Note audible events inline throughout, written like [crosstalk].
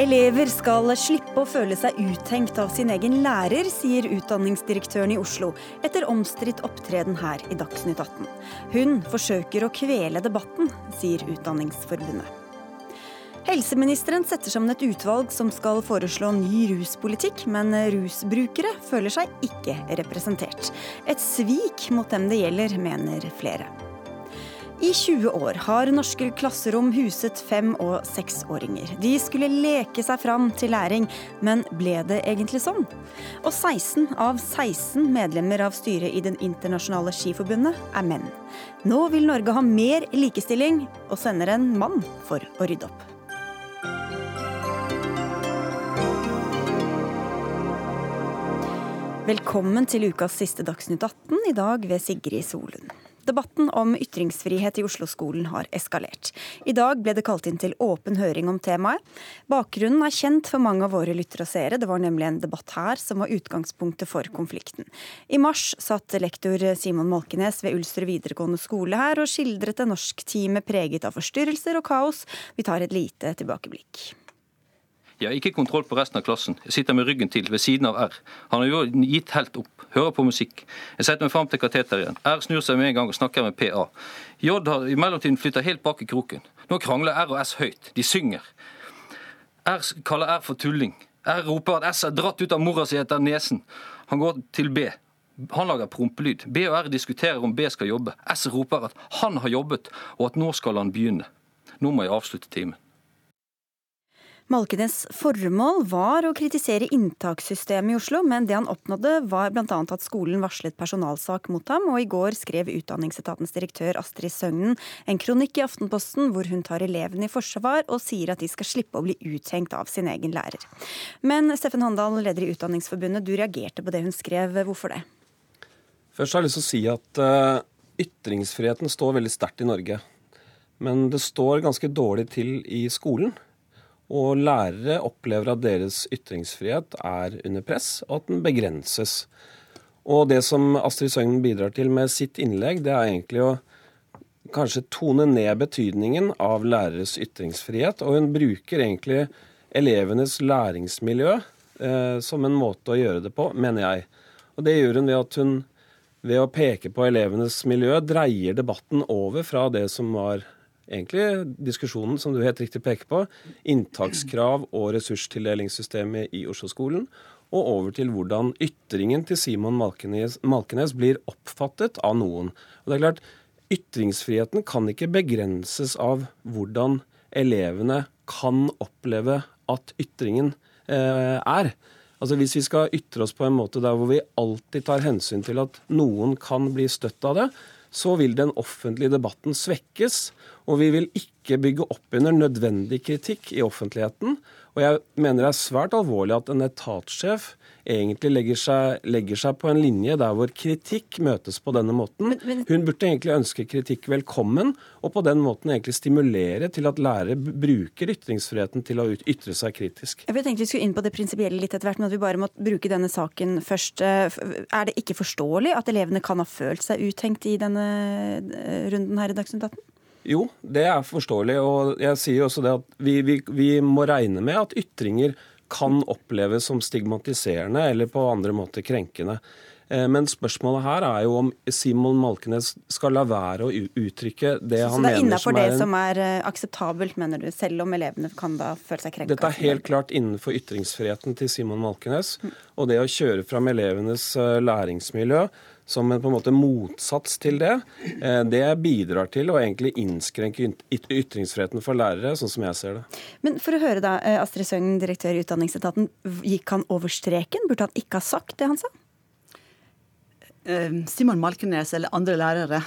Elever skal slippe å føle seg uthengt av sin egen lærer, sier utdanningsdirektøren i Oslo etter omstridt opptreden her i Dagsnytt 18. Hun forsøker å kvele debatten, sier Utdanningsforbundet. Helseministeren setter sammen et utvalg som skal foreslå ny ruspolitikk, men rusbrukere føler seg ikke representert. Et svik mot dem det gjelder, mener flere. I 20 år har norske klasserom huset fem- og seksåringer. De skulle leke seg fram til læring, men ble det egentlig sånn? Og 16 av 16 medlemmer av styret i Den internasjonale skiforbundet er menn. Nå vil Norge ha mer likestilling, og sender en mann for å rydde opp. Velkommen til ukas siste Dagsnytt 18, i dag ved Sigrid Solund. Debatten om ytringsfrihet i Oslo-skolen har eskalert. I dag ble det kalt inn til åpen høring om temaet. Bakgrunnen er kjent for mange av våre lyttere og seere. Det var nemlig en debatt her som var utgangspunktet for konflikten. I mars satt lektor Simon Malkenes ved Ulster videregående skole her og skildret en norsk time preget av forstyrrelser og kaos. Vi tar et lite tilbakeblikk. Jeg har ikke kontroll på resten av klassen. Jeg sitter med ryggen til, ved siden av R. Han har jo gitt helt opp. Hører på musikk. Jeg setter meg fram til kateteret igjen. R snur seg med en gang og snakker med PA. J har i mellomtiden flytta helt bak i kroken. Nå krangler R og S høyt. De synger. R kaller R for tulling. R roper at S er dratt ut av mora si etter nesen. Han går til B. Han lager prompelyd. B og R diskuterer om B skal jobbe. S roper at han har jobbet, og at nå skal han begynne. Nå må jeg avslutte timen. Malkenes formål var å kritisere inntakssystemet i Oslo, men det han oppnådde var bl.a. at skolen varslet personalsak mot ham, og i går skrev Utdanningsetatens direktør Astrid Søgnen en kronikk i Aftenposten hvor hun tar elevene i forsvar og sier at de skal slippe å bli uthengt av sin egen lærer. Men Steffen Handal, leder i Utdanningsforbundet, du reagerte på det hun skrev. Hvorfor det? Først har jeg lyst til å si at uh, ytringsfriheten står veldig sterkt i Norge. Men det står ganske dårlig til i skolen. Og lærere opplever at deres ytringsfrihet er under press, og at den begrenses. Og det som Astrid Søgnen bidrar til med sitt innlegg, det er egentlig å kanskje tone ned betydningen av læreres ytringsfrihet. Og hun bruker egentlig elevenes læringsmiljø eh, som en måte å gjøre det på, mener jeg. Og det gjør hun ved at hun ved å peke på elevenes miljø dreier debatten over fra det som var egentlig diskusjonen som du helt riktig peker på, inntakskrav og ressurstildelingssystemet i Oslo-skolen, og over til hvordan ytringen til Simon Malkenes, Malkenes, blir oppfattet av noen. Og det er klart, Ytringsfriheten kan ikke begrenses av hvordan elevene kan oppleve at ytringen eh, er. Altså Hvis vi skal ytre oss på en måte der hvor vi alltid tar hensyn til at noen kan bli støtt av det, så vil den offentlige debatten svekkes. Og vi vil ikke bygge opp under nødvendig kritikk i offentligheten. Og jeg mener det er svært alvorlig at en etatssjef egentlig legger seg, legger seg, på en linje der hvor kritikk møtes på denne måten. Hun burde egentlig ønske kritikk velkommen, og på den måten egentlig stimulere til at lærere bruker ytringsfriheten til å ytre seg kritisk. Jeg tenkte vi skulle inn på det prinsipielle litt etter hvert, men at vi bare må bruke denne saken først. Eh, er det ikke forståelig at elevene kan ha følt seg uthengt i denne eh, runden her i Dagsnytt 18? Jo, det er forståelig. Og jeg sier også det at vi, vi, vi må regne med at ytringer kan oppleves som stigmatiserende eller på andre måter krenkende. Eh, men spørsmålet her er jo om Simon Malkenes skal la være å uttrykke det han mener som er Så det er innafor det som er eh, akseptabelt, mener du, selv om elevene kan da føle seg krenka? Dette er helt klart innenfor ytringsfriheten til Simon Malkenes. Mm. Og det å kjøre fram elevenes eh, læringsmiljø som en på en måte motsats til det, det bidrar til å egentlig innskrenke ytringsfriheten for lærere, sånn som jeg ser det. Men for å høre da, Astrid Søgn, direktør i Utdanningsetaten, gikk han over streken? Burde han ikke ha sagt det han sa? Eh, Simon Malkenes eller andre lærere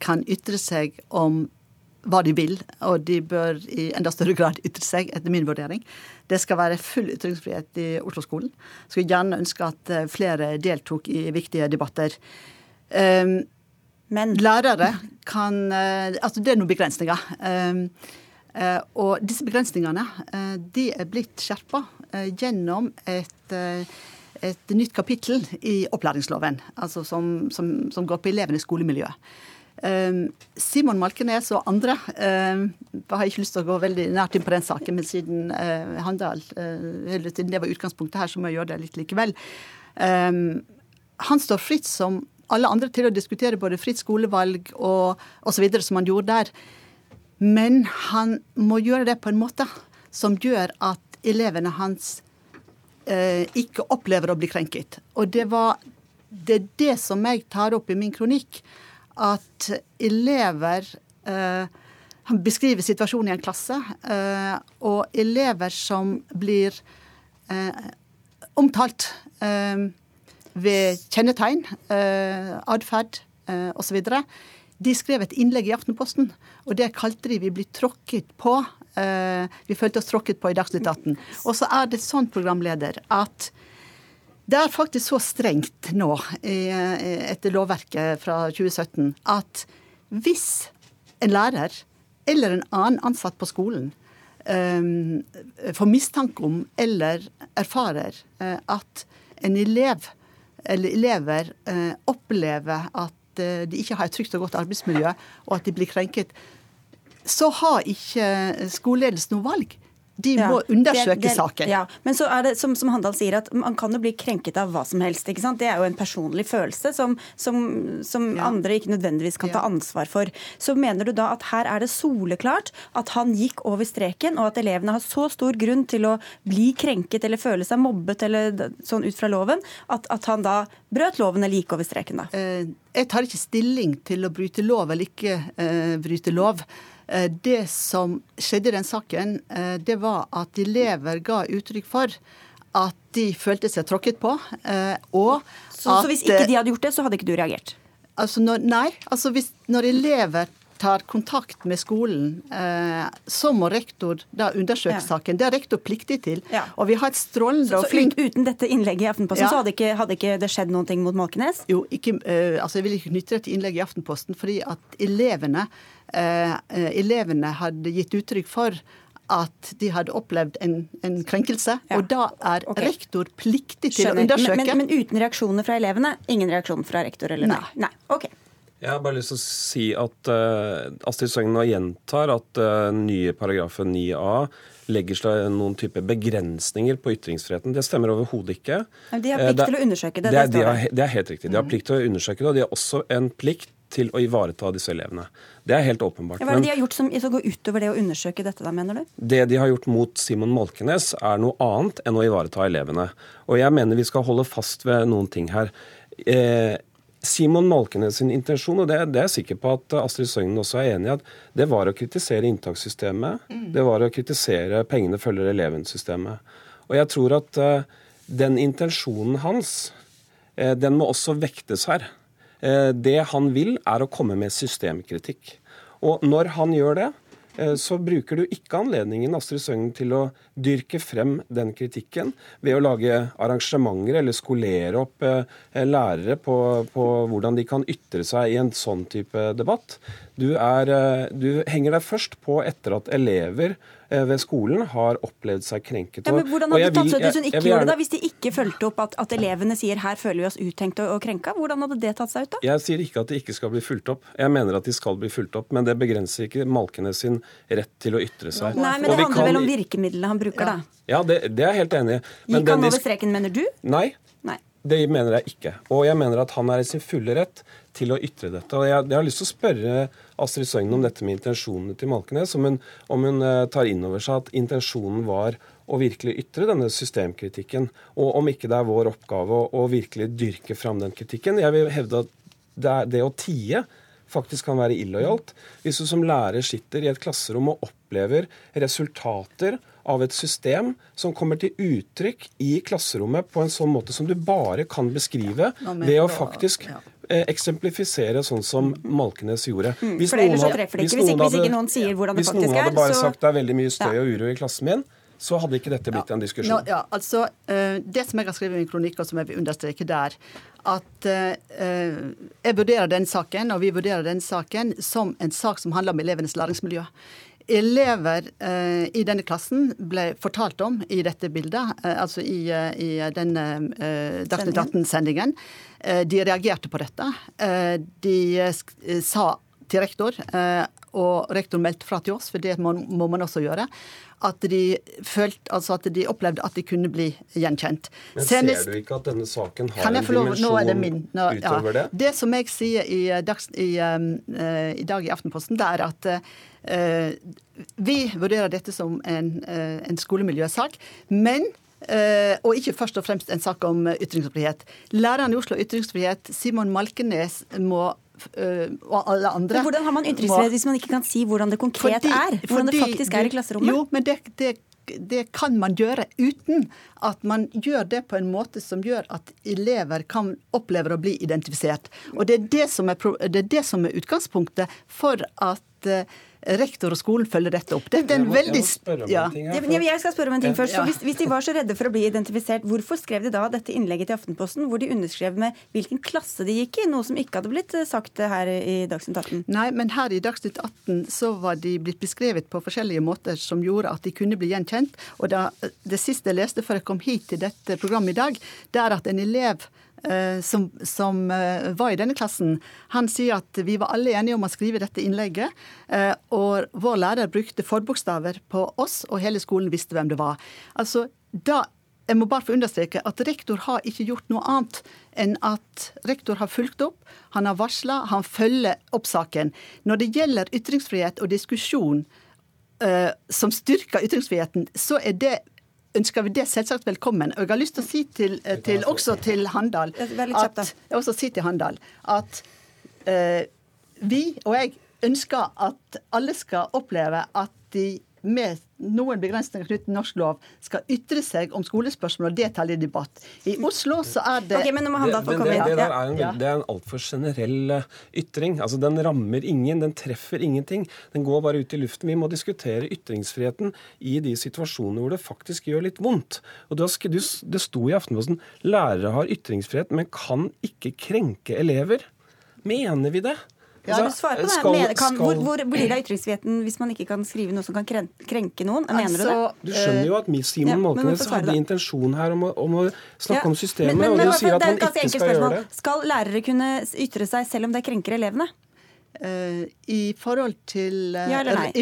kan ytre seg om hva de vil, og de bør i enda større grad ytre seg, etter min vurdering. Det skal være full ytringsfrihet i Oslo-skolen. Skulle gjerne ønske at eh, flere deltok i viktige debatter. Um, Men lærere kan Altså, det er noen begrensninger. Uh, og disse begrensningene de er blitt skjerpa gjennom et, et nytt kapittel i opplæringsloven, altså som, som, som går på elevenes skolemiljø. Simon Malkenes og andre Jeg har ikke lyst til å gå veldig nært inn på den saken, men siden Handal siden det var utgangspunktet her, så må jeg gjøre det litt likevel. Han står fritt som alle andre til å diskutere både fritt skolevalg og osv. som han gjorde der. Men han må gjøre det på en måte som gjør at elevene hans eh, ikke opplever å bli krenket. Og det, var, det er det som jeg tar opp i min kronikk. At elever eh, Han beskriver situasjonen i en klasse. Eh, og elever som blir eh, omtalt eh, ved kjennetegn, eh, atferd eh, osv. De skrev et innlegg i Aftenposten, og det kalte de 'Vi blir tråkket på'. Eh, vi følte oss tråkket på i Dagsnytt 18. Og så er det sånn, programleder, at det er faktisk så strengt nå, etter lovverket fra 2017, at hvis en lærer eller en annen ansatt på skolen um, får mistanke om eller erfarer at en elev eller elever opplever at de ikke har et trygt og godt arbeidsmiljø, og at de blir krenket, så har ikke skoleledelsen noe valg. De må ja, undersøke det, det, saken. Ja, Men så er det som, som, Handal sier, at man kan jo bli krenket av hva som helst. ikke sant? Det er jo en personlig følelse som, som, som ja. andre ikke nødvendigvis kan ta ansvar for. Så mener du da at her er det soleklart at han gikk over streken, og at elevene har så stor grunn til å bli krenket eller føle seg mobbet eller sånn ut fra loven, at, at han da brøt loven eller gikk over streken da? Eh, jeg tar ikke stilling til å bryte lov eller ikke uh, bryte lov. Eh, det som skjedde i den saken, eh, det var at elever ga uttrykk for at de følte seg tråkket på. Eh, og så, at, så hvis ikke de hadde gjort det, så hadde ikke du reagert? Altså når, nei. altså hvis, Når elever tar kontakt med skolen, så må rektor da undersøke ja. saken. Det er rektor pliktig til. Ja. Og vi har et strålende og flink uten dette innlegget i Aftenposten, ja. så hadde ikke, hadde ikke, det skjedd noe mot Malkenes? Jo, ikke, altså jeg vil ikke knytte det til innlegget i Aftenposten, fordi at elevene elevene hadde gitt uttrykk for at de hadde opplevd en, en krenkelse. Ja. Og da er okay. rektor pliktig til Skjønner. å undersøke. Men, men, men, uten reaksjoner fra elevene? Ingen reaksjon fra rektor? eller Nei. Nei. Okay. Jeg har bare lyst til å si at uh, Astrid Søgnen nå gjentar at uh, nye paragrafen 9a legger seg noen type begrensninger på ytringsfriheten. Det stemmer overhodet ikke. Men de har plikt uh, til å undersøke det. Det, det, er, det er helt riktig. De har mm. plikt til å undersøke det, og de har også en plikt til å ivareta disse elevene. Det er helt åpenbart. Ja, hva er det de har gjort som går utover det å undersøke dette, da, mener du? Det de har gjort mot Simon Malkenes, er noe annet enn å ivareta elevene. Og jeg mener vi skal holde fast ved noen ting her. Eh, Simon Malkenes sin intensjon, og det, det, er jeg sikker på at Astrid Søgnen også er enig i, at det var å kritisere inntakssystemet. Mm. Det var å kritisere pengene følger eleven-systemet. Og jeg tror at uh, den intensjonen hans, uh, den må også vektes her. Eh, det han vil, er å komme med systemkritikk. Og når han gjør det, eh, så bruker du ikke anledningen Astrid Søgnen, til å dyrke frem den kritikken ved å lage arrangementer eller skolere opp eh, lærere på, på hvordan de kan ytre seg i en sånn type debatt. Du, er, du henger deg først på etter at elever ved skolen har opplevd seg krenket. Ja, men Hvordan hadde det tatt seg ut hvis hun ikke gjorde det, da? Hvis de ikke fulgte opp at, at, elevene sier her føler vi oss uttenkt og, og krenka? Hvordan hadde det tatt seg ut da? Jeg sier ikke at de ikke skal bli fulgt opp. Jeg mener at de skal bli fulgt opp. Men det begrenser ikke Malkenes sin rett til å ytre seg. Nei, men det handler kan... vel om virkemidlene han bruker, ja. da? Ja, det, det, er jeg helt enig i. Gikk han over streken, mener du? Nei. Det mener jeg ikke. Og jeg mener at han er i sin fulle rett til å ytre dette. Og jeg, jeg har lyst til å spørre Astrid Søgnen om dette med intensjonene til Malkenes. Om hun, om hun uh, tar inn over seg at intensjonen var å virkelig ytre denne systemkritikken. Og om ikke det er vår oppgave å, å virkelig dyrke fram den kritikken. Jeg vil hevde at det, det å tie faktisk kan være illojalt. Hvis du som lærer sitter i et klasserom og opplever resultater av et system som kommer til uttrykk i klasserommet på en sånn måte som du bare kan beskrive ved å faktisk Eh, eksemplifisere sånn som Malkenes gjorde. Mm, hvis, noen hadde, hvis, noen er, Hvis noen hadde bare sagt det er veldig mye støy og uro i klassen min, så hadde ikke dette blitt ja. en diskusjon. Ja, altså, uh, Det som jeg har skrevet i min kronikk, og som jeg vil understreke der, at eh, jeg vurderer den saken, og vi vurderer den saken som en sak som handler om elevenes læringsmiljø elever eh, i denne klassen ble fortalt om i dette bildet, eh, altså i, eh, i denne eh, Dagsnytt 18-sendingen. Eh, de reagerte på dette. Eh, de sa til rektor, eh, og rektor meldte fra til oss, for det må, må man også gjøre, at de, følte, altså at de opplevde at de kunne bli gjenkjent. Men Senest- ser du ikke at denne saken har en er dimensjon min. Nå, ja. utover det? Det som jeg sier i, dags, i, um, eh, i dag i Aftenposten, det er at uh, vi vurderer dette som en, uh, en skolemiljøsak, men Uh, og ikke først og fremst en sak om ytringsfrihet. Læreren i Oslo ytringsfrihet, Simon Malkenes, må eh, og alle andre Men hvordan har man ytringsfrihet hvis man ikke kan si hvordan det konkret fordi- er? Hvordan det faktisk er i klasserommet? Jo, men det, det, det kan man gjøre uten at man gjør det på en måte som gjør at elever kan opplever å bli identifisert. Og det er det som er, det er, det som er utgangspunktet for at eh, rektor og skolen følger dette opp. Dette er en veldig ja. Jeg skal spørre om en ting først. Så hvis, hvis de var så redde for å bli identifisert, hvorfor skrev de da dette innlegget til Aftenposten hvor de underskrev med hvilken klasse de gikk i? Noe som ikke hadde blitt eh, sagt her i Dagsnytt 18. Nei, men her i Dagsnytt 18 så var de blitt beskrevet på forskjellige måter som gjorde at de kunne bli gjenkjent. Og da, det siste jeg leste før jeg kom hit til dette programmet i dag, det er at en elev eh, som, som eh, var i denne klassen, han sier at vi var alle enige om å skrive dette innlegget. Og vår lærer brukte forbokstaver på oss, og hele skolen visste hvem det var. Altså, da jeg må bare få understreke at rektor har ikke gjort noe annet enn at rektor har fulgt opp, han har varsla, han følger opp saken. Når det gjelder ytringsfrihet og diskusjon uh, som styrker ytringsfriheten, så er det ønsker vi det selvsagt velkommen. Og jeg har lyst til å si til, eh, til også til Handal at, jeg også si til Handal at uh, vi og jeg ønsker at alle skal oppleve at de med noen begrensninger knyttet til norsk lov skal ytre seg om skolespørsmål og delta i debatt. I Oslo så er det okay, men nå må Det, Handal få komme det, inn. det der er en, Ja. det er en altfor generell eh, ytring. Altså, Den rammer ingen, den treffer ingenting. Den går bare ut i luften. Vi må diskutere ytringsfriheten i de situasjonene hvor det faktisk gjør litt vondt. Og du du, Det sto i Aftenposten lærere har ytringsfrihet, men kan ikke krenke elever. Mener vi det? Ja, Altså, du svarer på det. skal- mener, kan, hvor, skal- hvor blir det av ytringsfriheten hvis man ikke kan skrive noe som kan krenke noen? Mener du det? Altså, Du skjønner jo at Simon Ja, Malkenes hadde intensjon her om å, om å snakke Ja, om systemet, men- men- og men du sier at det han ikke skal skal gjøre det. Skal lærere kunne ytre seg selv om det krenker elevene? Uh, I forhold til uh, Ja eller nei?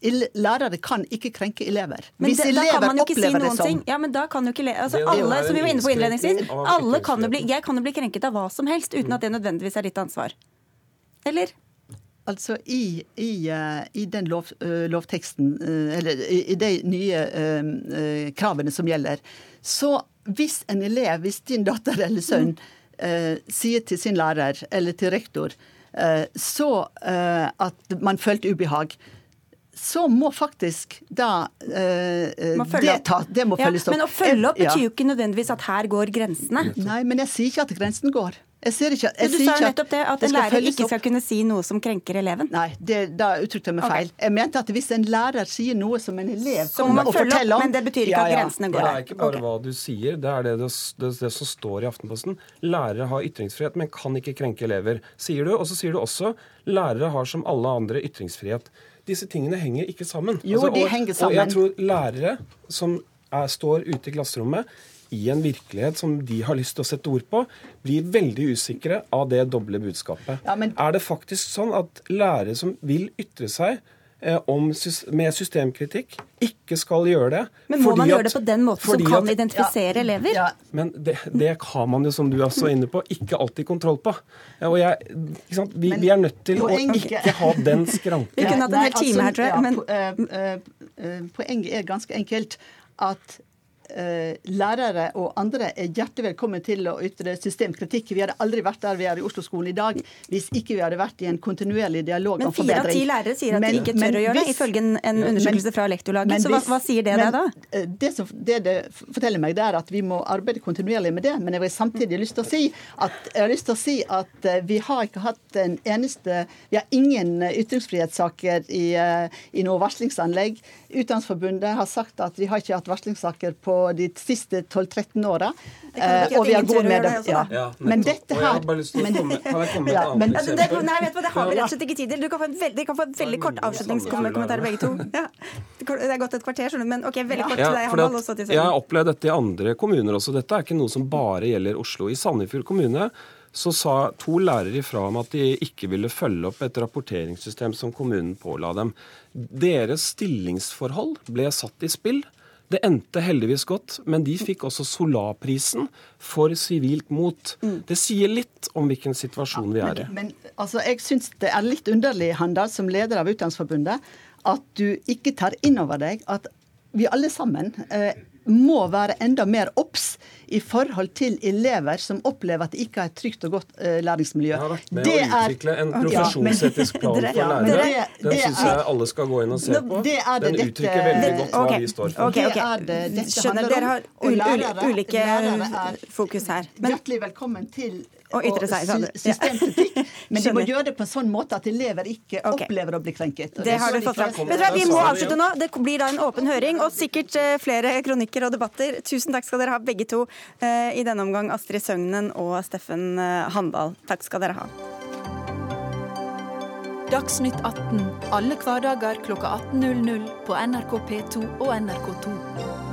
Lærere kan ikke krenke elever. Men Hvis det, da elever man ikke si opplever det ting. Ja, men da kan jo ikke le altså, Alle, som vi var inne på innledningsvis, alle kan jo bli, jeg kan jo bli krenket av hva som helst uten at det nødvendigvis er ditt ansvar. Eller? Altså i, i, eh, i den lov, eh, lovteksten, eh, eller i, i de nye eh, kravene som gjelder, så hvis en elev, hvis din datter eller sønn uh, sier til sin lærer eller til rektor uh, så eh, at man følte ubehag, så må faktisk da eh, eh, Må det, ta, det må følges opp. Men å følge opp betyr jo ikke nødvendigvis at her går grensene. Nei, men jeg sier ikke at grensen går. Ikke, jeg Du sier sa ikke jo nettopp det, at en lærer ikke opp. skal kunne si noe som krenker eleven. Nei, det, da uttrykte jeg meg feil. feil. Jeg mente at hvis en lærer sier noe som en elev Så kommer man og forteller om men det betyr ikke at grensene går Det er ikke bare okay. hva du sier, det er det, det, det, det som står i Aftenposten. Lærere har ytringsfrihet, men kan ikke krenke elever, sier du. Og så sier du også lærere har som alle andre ytringsfrihet. Disse tingene henger ikke sammen. Altså, og, de og, sammen. Og jeg tror lærere som er, står ute i klasserommet i en virkelighet som de har lyst til å sette ord på, blir veldig usikre av det doble budskapet. Ja, men- Er det faktisk sånn at lærere som vil ytre seg med systemkritikk, ikke skal gjøre det? Men må fordi man gjøre at- det på den måten som kan at- identifisere elever? Ja, men det, det har man jo, som du også er inne på, ikke alltid kontroll på. Og jeg, ikke sant? Vi, Men vi er nødt til å ikke ha den skranken. Vi kunne hatt en hel time her, tror jeg, ja, men- po- eh, eh, eh, Poenget er ganske enkelt at eh, lærere og andre er hjertelig velkommen til å ytre systemkritikk. Vi hadde aldri vært der vi er i Oslo-skolen i dag hvis ikke vi hadde vært i en kontinuerlig dialog Men om fire av forbedring. ti lærere sier at Men- de ikke tør men å gjøre det, ifølge en, undersøkelse undersøkelse fra Lektorlaget. Så hva, hva sier det men, deg da? eh, Det, som, det det forteller meg, det er at vi må arbeide kontinuerlig med det. Men jeg vil samtidig lyst til å si at, jeg har lyst til å si at eh, vi har ikke hatt en eneste Vi har ingen eh, ytringsfrihetssaker i, eh, i noe varslingsanlegg. Utdanningsforbundet har sagt at vi har ikke hatt varslingssaker på de siste 12-13 åra. At Og vi har gått god med det. det også, Ja. Ja, Men dette her jeg bare lyst til å komme, Kan jeg komme med Ja, et men- eksempel? Det, nei, vet du hva, det har vi rett og slett ikke tid til. Du kan få en veldig, kan få en veldig kort avslutningskommentar begge to. [laughs] Ja. Det er gått et kvarter, skjønner du. Men ok, veldig kort til deg, Hamal. Handal, at og til jeg har opplevd dette i andre kommuner også. Dette er ikke noe som bare gjelder Oslo. I Sandefjord kommune så sa to lærere ifra om at de ikke ville følge opp et rapporteringssystem som kommunen påla dem. Deres stillingsforhold ble satt i spill. Det endte heldigvis godt, men de fikk også Solarprisen for sivilt mot. Mm. Det sier litt om hvilken situasjon vi er i. Men, men altså, jeg syns det er litt underlig, Handal, som leder av Utdanningsforbundet, at du ikke tar inn over deg at vi alle sammen eh, må være enda mer obs i forhold til elever som opplever at det ikke er et trygt og godt uh, læringsmiljø. Jeg har vært med det å utvikle en profesjonsetisk plan [laughs] for lærere. Den syns jeg alle skal gå inn og se på. Den uttrykker veldig godt hva vi står for. Okay, okay. Skjønner, dere har ulike fokus her. Hjertelig velkommen til og ytre seg. Sånn. Systemkritikk. [laughs] Men de må gjøre det på en sånn måte at elever ikke okay. opplever å bli krenket. Det, det har du fått fram. Vi må avslutte nå. Det blir da en åpen høring og sikkert eh, flere kronikker og debatter. Tusen takk skal dere ha begge to eh, i denne omgang, Astrid Søgnen og Steffen eh, Handal. Takk skal dere ha. Dagsnytt 18 alle hverdager klokka 18.00 på NRK P2 og NRK2.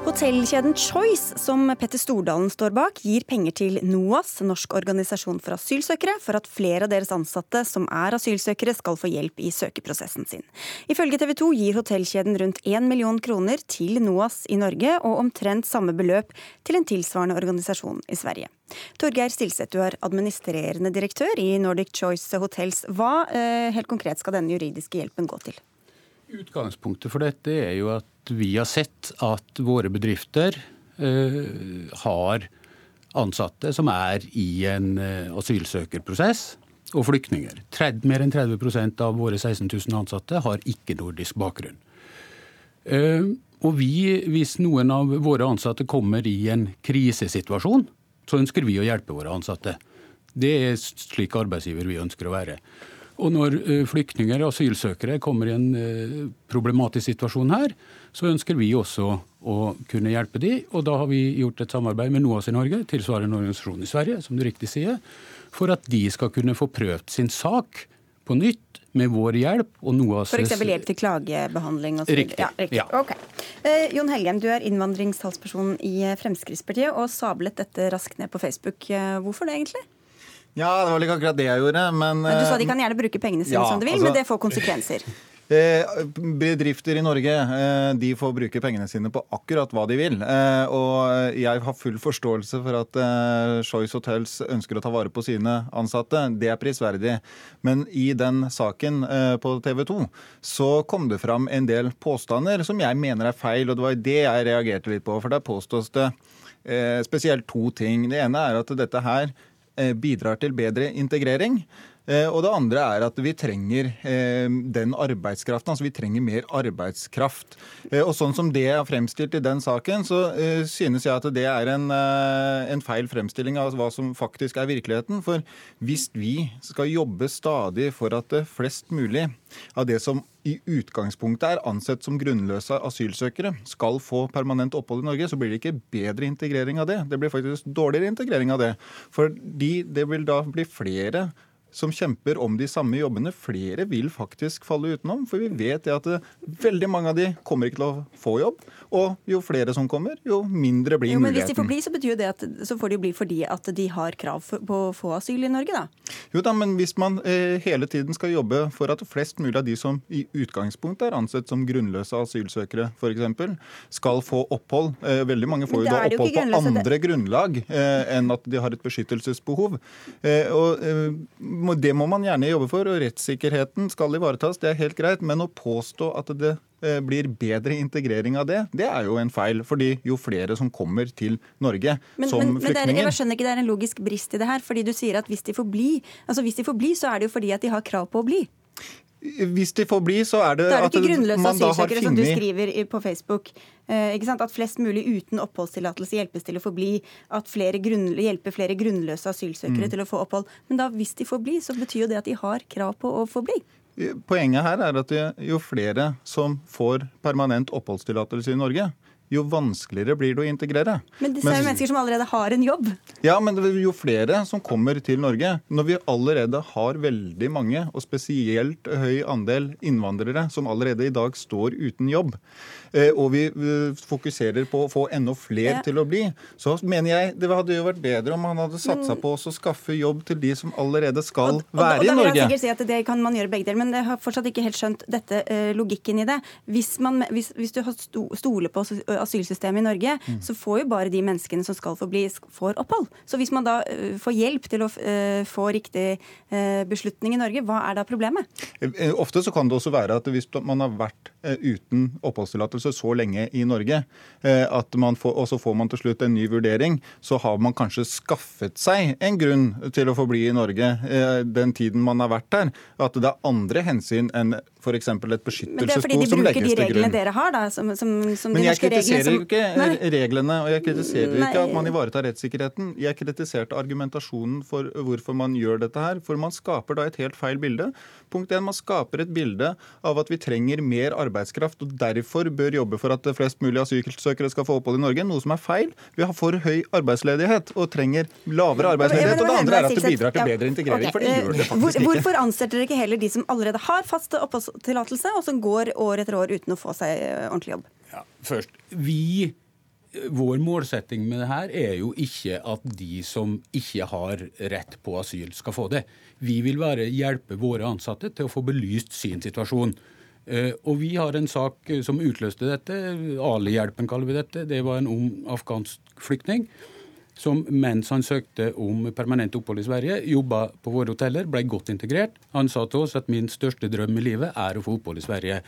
Hotellkjeden Choice, som Petter Stordalen står bak, gir penger til NOAS, Norsk organisasjon for asylsøkere, for at flere av deres ansatte som er asylsøkere skal få hjelp i søkeprosessen sin. Ifølge TV 2 gir hotellkjeden rundt 1 million kroner til NOAS i Norge, og omtrent samme beløp til en tilsvarende organisasjon i Sverige. Torgeir Stilseth, du er administrerende direktør i Nordic Choice Hotels. Hva eh, helt konkret skal denne juridiske hjelpen gå til? Utgangspunktet for dette er jo at vi har sett at våre bedrifter uh, har ansatte som er i en uh, asylsøkerprosess, og flyktninger. mer enn 30% av våre 16 000 ansatte har ikke-nordisk bakgrunn. Uh, og vi, hvis noen av våre ansatte kommer i en krisesituasjon, så ønsker vi å hjelpe våre ansatte. Det er slik arbeidsgiver vi ønsker å være. Og når eh, flyktninger og asylsøkere kommer i en eh, problematisk situasjon her, så ønsker vi også å kunne hjelpe de, og da har vi gjort et samarbeid med NOAS i Norge, tilsvarende organisasjon i Sverige, som du riktig sier, for at de skal kunne få prøvd sin sak på nytt med vår hjelp og NOAS F.eks. hjelp til klagebehandling? Og riktig. Ja, riktig. Ja. Okay. Eh, Jon Helgheim, du er innvandringstalsperson i Fremskrittspartiet og sablet dette raskt ned på Facebook. Eh, hvorfor det, egentlig? Ja, det var ikke akkurat det jeg gjorde, men Men Du sa de kan gjerne bruke pengene sine ja, som de vil, altså, men det får konsekvenser? [laughs] Eh, bedrifter i Norge eh, de får bruke pengene sine på akkurat hva de vil. Eh, og jeg har full forståelse for at Choice Hotels ønsker å ta vare på sine ansatte. Det er prisverdig. Men i den saken på TV 2 så kom det fram en del påstander som jeg mener er feil, og det var det jeg reagerte litt på. For der påstås det spesielt to ting. Det ene er at dette her Eh, bidrar til bedre integrering. Eh, og det andre er at vi trenger eh, den arbeidskraften. Altså vi trenger mer arbeidskraft. Og sånn som det er fremstilt i den saken, så synes jeg at det er en, en feil fremstilling av hva som faktisk er virkeligheten. For hvis vi skal jobbe stadig for at det flest mulig av det som i utgangspunktet er ansett som grunnløse asylsøkere, skal få permanent opphold i Norge, så blir det ikke bedre integrering av det. Det blir faktisk dårligere integrering av det. Fordi det vil da bli flere som kjemper om de samme jobbene. Flere vil faktisk falle utenom. For vi vet at veldig mange av de kommer ikke til å få jobb. Og jo flere som kommer, jo mindre blir jo, men muligheten. Hvis de får bli, så betyr det at så får de bli fordi at de har krav på å få asyl i Norge, da? Jo da, men hvis man eh, hele tiden skal jobbe for at flest mulig av de som i utgangspunktet er ansett som grunnløse asylsøkere, f.eks., skal få opphold. Eh, veldig mange får jo da opphold på andre det. grunnlag eh, enn at de har et beskyttelsesbehov. Eh, og eh, det må man gjerne jobbe for, og rettssikkerheten skal ivaretas, det er helt greit. Men å påstå at det eh, blir bedre integrering av det, det er jo en feil. fordi jo flere som kommer til Norge men, som men, flyktninger men Jeg skjønner ikke det er en logisk brist i det her. fordi du sier at hvis de får bli, altså hvis de får bli, så er det jo fordi at de har krav på å bli. Hvis de får bli, så er det, det er at man da har funnet som du skriver på Facebook. Eh, at flest mulig uten oppholdstillatelse hjelpes til å få bli. At flere hjelper flere grunnløse asylsøkere mm. til å få opphold. Men da, hvis de får bli, så betyr jo det at de har krav på å få bli. Poenget her er at jo flere som får permanent oppholdstillatelse i Norge, jo vanskeligere blir det å integrere. Men disse er jo mennesker som allerede har en jobb? Ja, men jo flere som kommer til Norge, når vi allerede har veldig mange, og spesielt høy andel innvandrere som allerede i dag står uten jobb, eh, og vi eh, fokuserer på å få enda flere Ja. til å bli, så mener jeg det hadde jo vært bedre om man hadde satsa på å skaffe jobb til de som allerede skal Og- og- være og i da vil jeg sikkert si at Det kan man gjøre begge deler, men jeg har fortsatt ikke helt skjønt dette eh, logikken i det. Hvis, man, hvis, hvis du stoler på asylsystemet i Norge, Mm. så får jo bare de menneskene som skal få bli, får opphold. Så hvis man da eh, får hjelp til å eh, få riktig eh, beslutning i Norge, hva er da problemet? Eh, Ofte så kan det også være at hvis man har vært eh, uten oppholdstillatelse så lenge i Norge, eh, at man får, og så får man til slutt en ny vurdering, så har man kanskje skaffet seg en grunn til å få bli i Norge eh, den tiden man har vært der. At det er andre hensyn enn f.eks. et beskyttelsesbehov som legges til grunn. Men det er fordi de bruker de reglene dere har, da, som, som, som Men de norske reglene. kritiserer jeg jo ikke reglene, og jeg kritiserer Nei. ikke at man ivaretar rettssikkerheten. Jeg kritiserte argumentasjonen for hvorfor man gjør dette her. For man skaper da et helt feil bilde. Punkt 1, Man skaper et bilde av at vi trenger mer arbeidskraft, og derfor bør jobbe for at flest mulig asylsøkere skal få opphold i Norge, noe som er feil. Vi har for høy arbeidsledighet og trenger lavere arbeidsledighet. Og det andre er at det bidrar til bedre integrering, for det gjør det eh, faktisk ikke. hvorfor ansetter dere ikke heller de som allerede har fast oppholdstillatelse, og som går år etter år uten å få seg eh, ordentlig jobb? Ja, først, vi, Vår målsetting med det her er jo ikke at de som ikke har rett på asyl, skal få det. Vi vil bare hjelpe våre ansatte til å få belyst sin situasjon. Eh, Og vi har en sak eh, som utløste dette. Ali-hjelpen kaller vi dette. Det var en ung afghansk flyktning som mens han søkte om permanent opphold i Sverige, jobba på våre hoteller, ble godt integrert. Han sa til oss at min største drøm i livet er å få opphold i Sverige.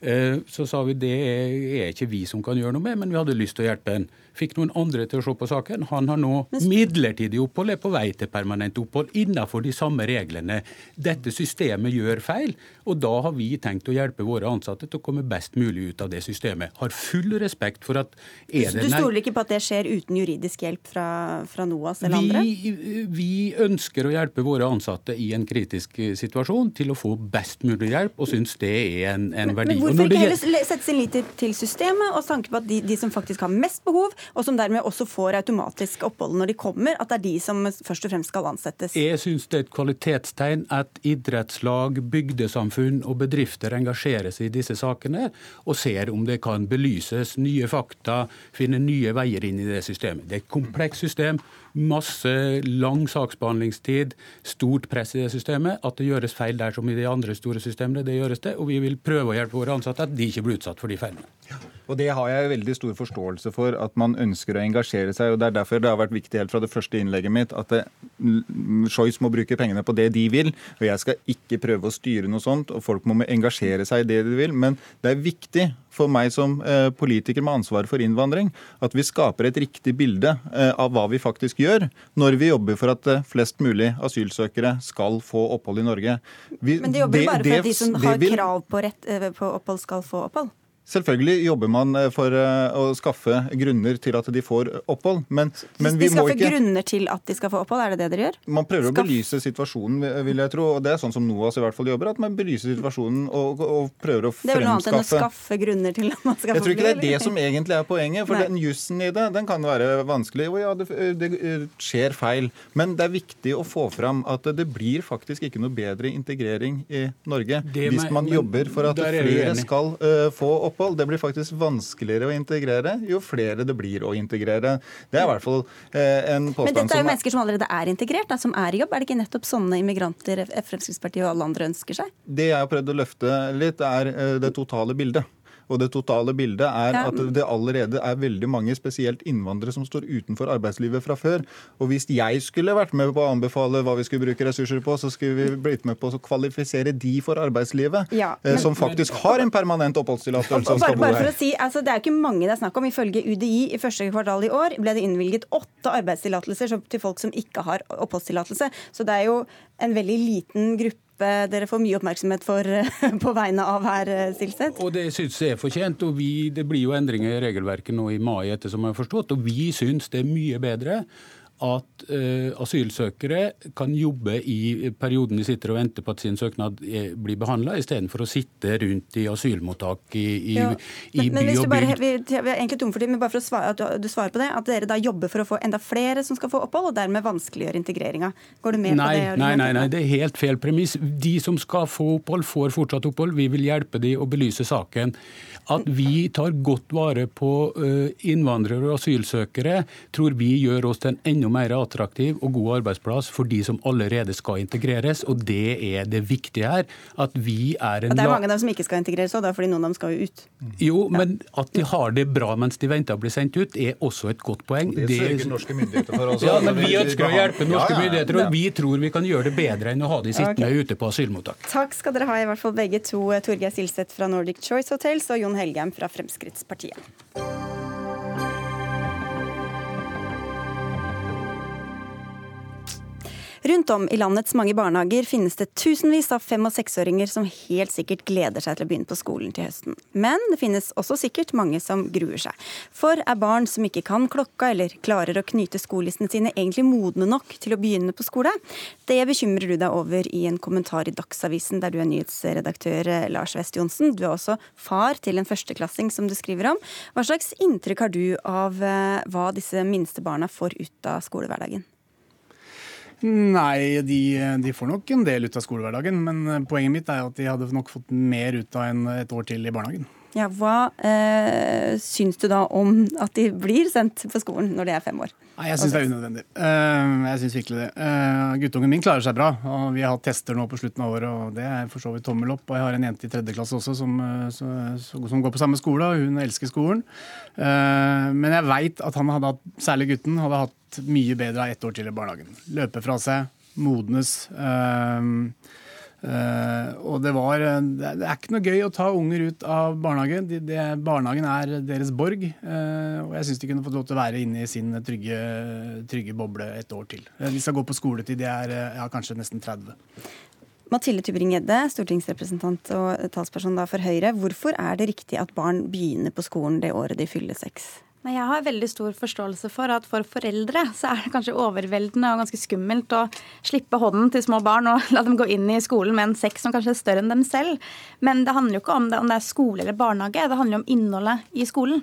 Eh, Så sa vi det er ikke vi som kan gjøre noe med, men vi hadde lyst til å hjelpe han. Fikk noen andre til å se på saken. Han har nå midlertidig opphold, er på vei til permanent opphold innenfor de samme reglene. Dette systemet gjør feil, og da har vi tenkt å hjelpe våre ansatte til å komme best mulig ut av det systemet. Har full respekt for at er det Du stoler ikke på at det skjer uten juridisk hjelp fra, fra NOAS eller andre? vi, vi ønsker å hjelpe våre ansatte i en kritisk eh, situasjon til å få best mulig hjelp, og syns det er en, en verdi. Men men hvorfor ikke heller sette sin lit til systemet og tanke på at de, de som faktisk har mest behov, og som dermed også får automatisk opphold når de kommer, at det er de som først og fremst skal ansettes? Jeg syns det er et kvalitetstegn at idrettslag, bygdesamfunn og bedrifter engasjerer seg i disse sakene og ser om det kan belyses nye fakta, finne nye veier inn i det systemet. Det er et komplekst system, masse lang saksbehandlingstid, stort press i det systemet. At det gjøres feil der som i de andre store systemene, det gjøres det. Og vi vil prøve å hjelpe våre ansatte at de ikke blir utsatt for de feilene. Og Det har jeg veldig stor forståelse for, at man ønsker å engasjere seg. og Det er derfor det har vært viktig helt fra det første innlegget mitt at mm, Choice må bruke pengene på det de vil. og Jeg skal ikke prøve å styre noe sånt, og folk må engasjere seg i det de vil. Men det er viktig for meg som eh, politiker med ansvar for innvandring at vi skaper et riktig bilde eh, av hva vi faktisk gjør, når vi jobber for at eh, flest mulig asylsøkere skal få opphold i Norge. Vi, Men de jobber det- bare for det- at de som har vil- krav på, rett, på opphold, skal få opphold? Selvfølgelig jobber man eh, for eh, å skaffe grunner til at de får opphold, men, men vi de skaffer grunner til at de skal få opphold, er det det dere gjør? man prøver å Skaff- belyse situasjonen, vil jeg tro. og Det er sånn som NOAS i hvert fall jobber. At man belyser situasjonen og, og prøver å fremskaffe Det er vel noe annet enn å skaffe grunner til at man skal få jeg tror ikke det er det som egentlig er poenget. For Nei. den jussen i det den kan være vanskelig. Og ja, det, det eh, skjer feil. Men det er viktig å få fram at det blir faktisk ikke noe bedre integrering i Norge Det hvis man men jobber for at er flere skal uh, få opphold. Det blir faktisk vanskeligere å integrere jo flere det blir å integrere. Det er i hvert fall eh, en Men dette er jo mennesker som allerede er integrert, da, som er i jobb. Er det ikke nettopp sånne immigranter Fremskrittspartiet og alle andre ønsker seg? Det jeg har prøvd å løfte litt, er eh, det totale bildet. Og det totale bildet er at det allerede er veldig mange, spesielt innvandrere, som står utenfor arbeidslivet fra før. Og hvis jeg skulle vært med på å anbefale hva vi skulle bruke ressurser på, så skulle vi blitt med på å kvalifisere de for arbeidslivet, Ja, eh, men- som faktisk har en permanent oppholdstillatelse som skal bo bare for her. si, altså Det er jo ikke mange det er snakk om. Ifølge UDI i første kvartal i år ble det innvilget åtte arbeidstillatelser til folk som ikke har oppholdstillatelse. Så det er jo en veldig liten gruppe dere får mye oppmerksomhet for på vegne av her, eh, Silseth. Og det syns jeg er fortjent. og vi, Det blir jo endringer i regelverket nå i mai, etter som jeg har forstått. Og vi syns det er mye bedre at uh, asylsøkere kan jobbe i perioden de sitter og venter på at sin søknad er, blir behandla, istedenfor å sitte rundt i asylmottak i, i, ja. i men, by og bygd. Vi, vi, er egentlig tom for tid, men bare for svare, at du, du, svarer på det, at dere da jobber for å få enda flere som skal få opphold, og dermed vanskeliggjør integreringa. Går du med nei, på det? Nei, nei, nei, det er helt feil premiss. De som skal få opphold, får fortsatt opphold. Vi vil hjelpe dem å belyse saken. At vi tar godt vare på uh, innvandrere og asylsøkere, tror vi gjør oss til en enda mer attraktiv og god arbeidsplass for de som allerede skal integreres. Og det er det viktige her. At vi er en Og det er mange av dem som ikke skal integreres òg, fordi noen av dem skal jo ut. Jo, men at de har det bra mens de venter å bli sendt ut, er også et godt poeng. Det sørger norske myndigheter for også. [laughs] Ja, men vi ønsker å hjelpe norske ja, ja. myndigheter, og vi tror vi kan gjøre det bedre enn å ha de sittende okay. ute på asylmottak. Takk skal dere ha, i hvert fall begge to. Torgeir Silseth fra Nordic Choice Hotels og Jon Helgheim fra Fremskrittspartiet. Rundt om i landets mange barnehager finnes det tusenvis av fem- og seksåringer som helt sikkert gleder seg til å begynne på skolen til høsten. Men det finnes også sikkert mange som gruer seg. For er barn som ikke kan klokka eller klarer å knyte skolissene sine, egentlig modne nok til å begynne på skole? Det bekymrer du deg over i en kommentar i Dagsavisen, der du er nyhetsredaktør eh, Lars West Johnsen. Du er også far til en førsteklassing, som du skriver om. Hva slags inntrykk har du av eh, hva disse minste barna får ut av skolehverdagen? Nei, de, de, får nok en del ut av skolehverdagen. Men eh, poenget mitt er at de hadde nok fått mer ut av enn et år til i barnehagen. Ja, Hva eh, syns du da om at de blir sendt på skolen når de er fem år? Nei, Jeg syns det er unødvendig. Uh, jeg synes virkelig det. Uh, guttungen min klarer seg bra. og Vi har hatt tester nå på slutten av året, og det er for så vidt tommel opp. Og jeg har en jente i tredje klasse også som, så, som går på samme skole, og hun elsker skolen. Uh, men jeg veit at han hadde hatt, særlig gutten, hadde hatt mye bedre av ett år til i barnehagen. Løpe fra seg, modnes. Uh, og det var Det er ikke noe gøy å ta unger ut av barnehage. De, de, barnehagen er deres borg. Uh, og jeg syns de kunne fått lov til å være inne i sin trygge, trygge boble et år til. De skal gå på skoletid, de er ja, kanskje nesten 30. Mathilde Tybring-Gjedde, stortingsrepresentant og talsperson for Høyre. Hvorfor er det riktig at barn begynner på skolen det året de fyller seks? Jeg har veldig stor forståelse for at for foreldre så er det kanskje overveldende og ganske skummelt å slippe hånden til små barn og [laughs] la dem gå inn i skolen med en sekk som kanskje er større enn dem selv. Men det handler jo ikke om det, om det er skole eller barnehage, det handler om innholdet i skolen.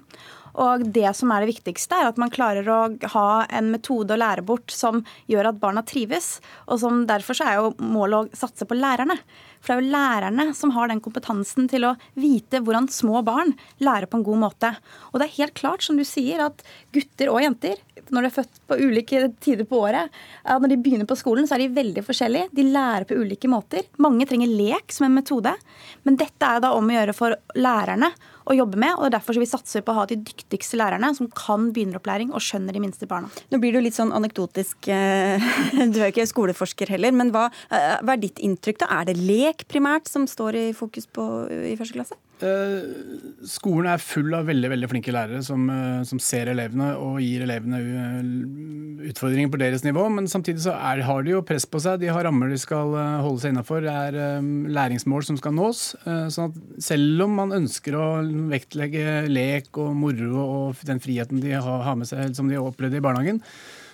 Og det som er det viktigste, er at man klarer å ha en metode å lære bort som gjør at barna trives. Og som derfor så er jo målet å satse på lærerne. For det er jo lærerne som har den kompetansen til å vite hvordan små barn lærer på en god måte. Og det er helt klart, som du sier, at gutter og jenter, når de er født på ulike tider på året, når de begynner på skolen, så er de veldig forskjellige. De lærer på ulike måter. Mange trenger lek som en metode. Men dette er da om å gjøre for lærerne å jobbe med. og Derfor vi satser på å ha de dyktigste lærerne som kan begynneropplæring og skjønner de minste barna. Nå blir du litt sånn anekdotisk, eh, [laughs] du er jo ikke skoleforsker heller, men hva, eh, hva er ditt inntrykk da? Er det lek primært som står i fokus på, i første klasse? Eh, skolen er full av veldig veldig flinke lærere som, eh, som ser elevene og gir elevene eh, utfordringer på deres nivå. Men samtidig så er, har de jo press på seg. De har rammer de skal holde seg innafor. Det er læringsmål som skal nås. sånn at selv om man ønsker å vektlegge lek og moro og den friheten de har med seg som de har opplevd i barnehagen,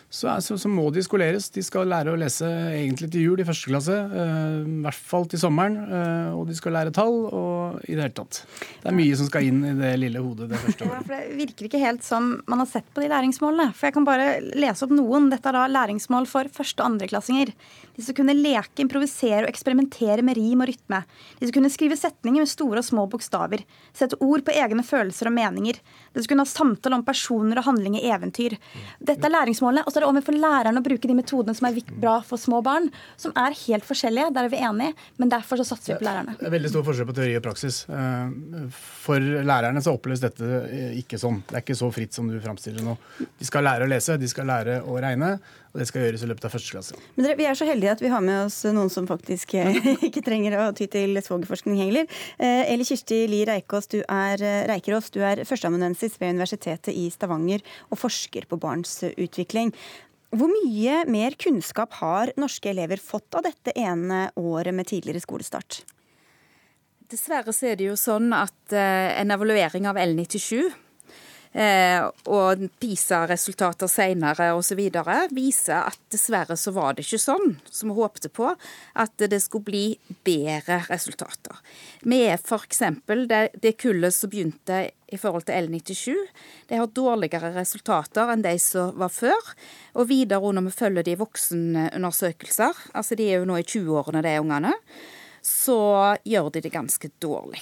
så, så, så, må de skoleres. De skal lære å lese egentlig til jul i første klasse. Uh, I hvert fall til sommeren. Uh, og de skal lære tall og i det hele tatt. Det er mye som skal inn i det lille hodet det første året. Ja, det virker ikke helt som man har sett på de læringsmålene. For jeg kan bare lese opp noen. Dette er da læringsmål for første- og andreklassinger. De skal kunne leke, improvisere og eksperimentere med rim og rytme. De skal kunne skrive setninger med store og små bokstaver. Sette ord på egne følelser og meninger. De skal kunne ha samtale om personer og handling i eventyr. Dette er læringsmålene. Og så er det overfor læreren å bruke de metodene som er bra for små barn, som er helt forskjellige. Der er vi enige, men derfor så satser vi på lærerne. Det er veldig stor forskjell på teori og praksis. Eh, for lærerne så oppleves dette eh, ikke sånn. Det er ikke så fritt som du framstiller nå. De skal lære å lese, de skal lære å regne. Og det skal gjøres i løpet av første klasse. Men dere, Vi er så heldige at vi har med oss noen som faktisk eh, [laughs] ikke trenger å ty til svogerforskning heller. Eli Kirsti Li Reikås, du er, Reikerås, du er førsteamanuensis ved Universitetet i Stavanger og forsker på barns utvikling. Hvor mye mer kunnskap har norske elever fått av dette ene året med tidligere skolestart? Dessverre så er det jo sånn at eh, en evaluering av L97 Eh, og PISA-resultater senere osv. viser at dessverre så var det ikke sånn som vi håpte på, at det skulle bli bedre resultater. Vi er f.eks. Det, det kullet som begynte i forhold til L97, de har dårligere resultater enn de som var før. Og videre når vi følger de voksenundersøkelser, altså de er jo nå i 20-årene de ungene, så gjør de det ganske dårlig.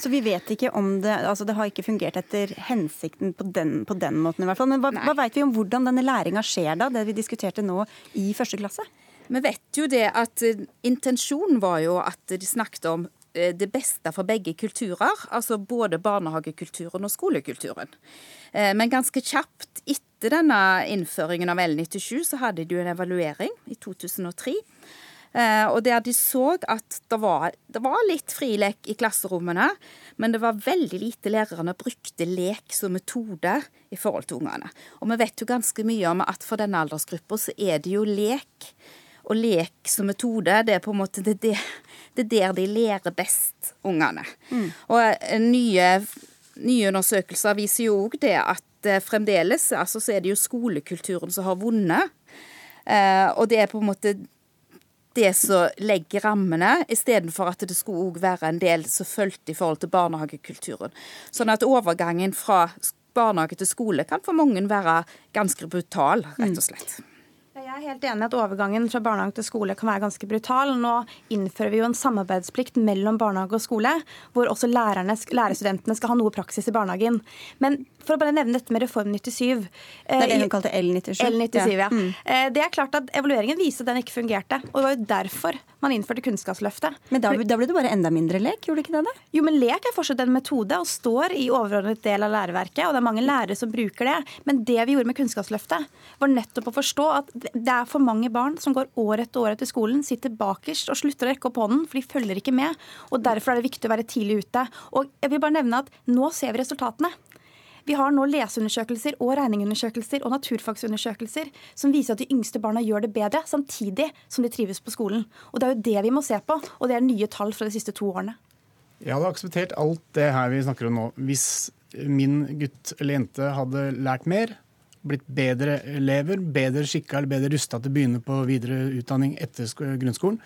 Så vi vet ikke om det altså det har ikke fungert etter hensikten på den, på den måten i hvert fall. Men hva, hva vet vi om hvordan denne læringa skjer da, det vi diskuterte nå i første klasse? Vi vet jo det at eh, intensjonen var jo at de snakket om eh, det beste for begge kulturer, altså både barnehagekulturen og skolekulturen. Eh, men ganske kjapt etter denne innføringen av L97 så hadde de jo en evaluering i 2003 Eh, og der de så at det var, det var litt frilek i klasserommene, men det var veldig lite lærerne brukte lek som metode i forhold til ungene. Og vi vet jo ganske mye om at for denne aldersgruppa så er det jo lek. Og lek som metode, det er på en måte det, det, det er der de lærer best, ungene. Mm. Og eh, nye, nye, undersøkelser viser jo òg det at eh, fremdeles altså, så er det jo skolekulturen som har vunnet. Eh, og det er på en måte det som legger rammene, istedenfor at det skulle òg være en del som fulgte i forhold til barnehagekulturen. Sånn at overgangen fra barnehage til skole kan for mange være ganske brutal, rett og slett. Jeg er helt enig i at overgangen fra barnehage til skole kan være ganske brutal. Nå innfører vi jo en samarbeidsplikt mellom barnehage og skole, hvor også lærerne, lærerstudentene skal ha noe praksis i barnehagen. Men for å bare nevne dette med Reform 97 Det er det hun kalte L97? L97, ja. ja. Mm. Eh, det er klart at Evalueringen viste at den ikke fungerte. Og det var jo derfor man innførte Kunnskapsløftet. Men da, da ble det bare enda mindre lek, gjorde det ikke det? Jo, men lek er fortsatt en metode og står i overordnet del av læreverket. Og det er mange lærere som bruker det. Men det vi gjorde med Kunnskapsløftet, var nettopp å forstå at det er for mange barn som går år etter år etter skolen, sitter bakerst og slutter å rekke opp hånden, for de følger ikke med. Og derfor er det viktig å være tidlig ute. Og jeg vil bare nevne at nå ser vi resultatene. Vi har nå leseundersøkelser og regningundersøkelser og naturfagsundersøkelser som viser at de yngste barna gjør det bedre, samtidig som de trives på skolen. Og Det er jo det vi må se på, og det er nye tall fra de siste to årene. Jeg hadde akseptert alt det her vi snakker om nå, hvis min gutt eller jente hadde lært mer, blitt bedre elever, bedre skikka eller bedre rusta til å begynne på videre utdanning etter grunnskolen.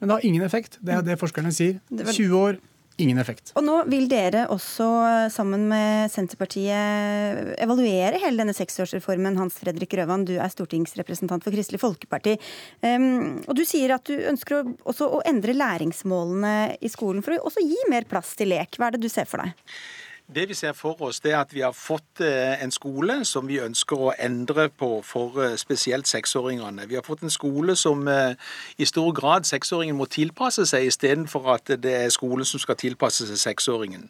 Men det har ingen effekt. Det er det forskerne sier. 20 år, ingen effekt. Og nå vil dere også, sammen med Senterpartiet, evaluere hele denne seksårsreformen. Hans Fredrik Røvan, du er stortingsrepresentant for Kristelig Folkeparti. Um, og du sier at du ønsker å, også å endre læringsmålene i skolen for å også gi mer plass til lek. Hva er det du ser for deg? Det vi ser for oss, det er at vi har fått eh, en skole som vi ønsker å endre på for eh, spesielt seksåringene. Vi har fått en skole som eh, i stor grad seksåringen må tilpasse seg, istedenfor at det er skolen som skal tilpasse seg seksåringen.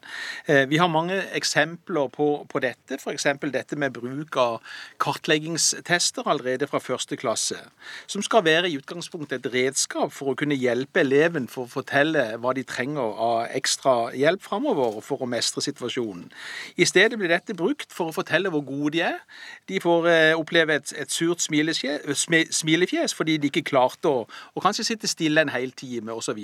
Vi har mange eksempler på, på dette, f.eks. dette med bruk av kartleggingstester allerede fra første klasse. Som skal være i utgangspunktet et redskap for å kunne hjelpe eleven for å fortelle hva de trenger av ekstra hjelp framover for å mestre situasjonen situasjonen. I stedet blir dette brukt for å fortelle hvor gode de er. De får eh, oppleve et, et surt smilefjes fordi de ikke klarte å, å kanskje sitte stille en hel time osv.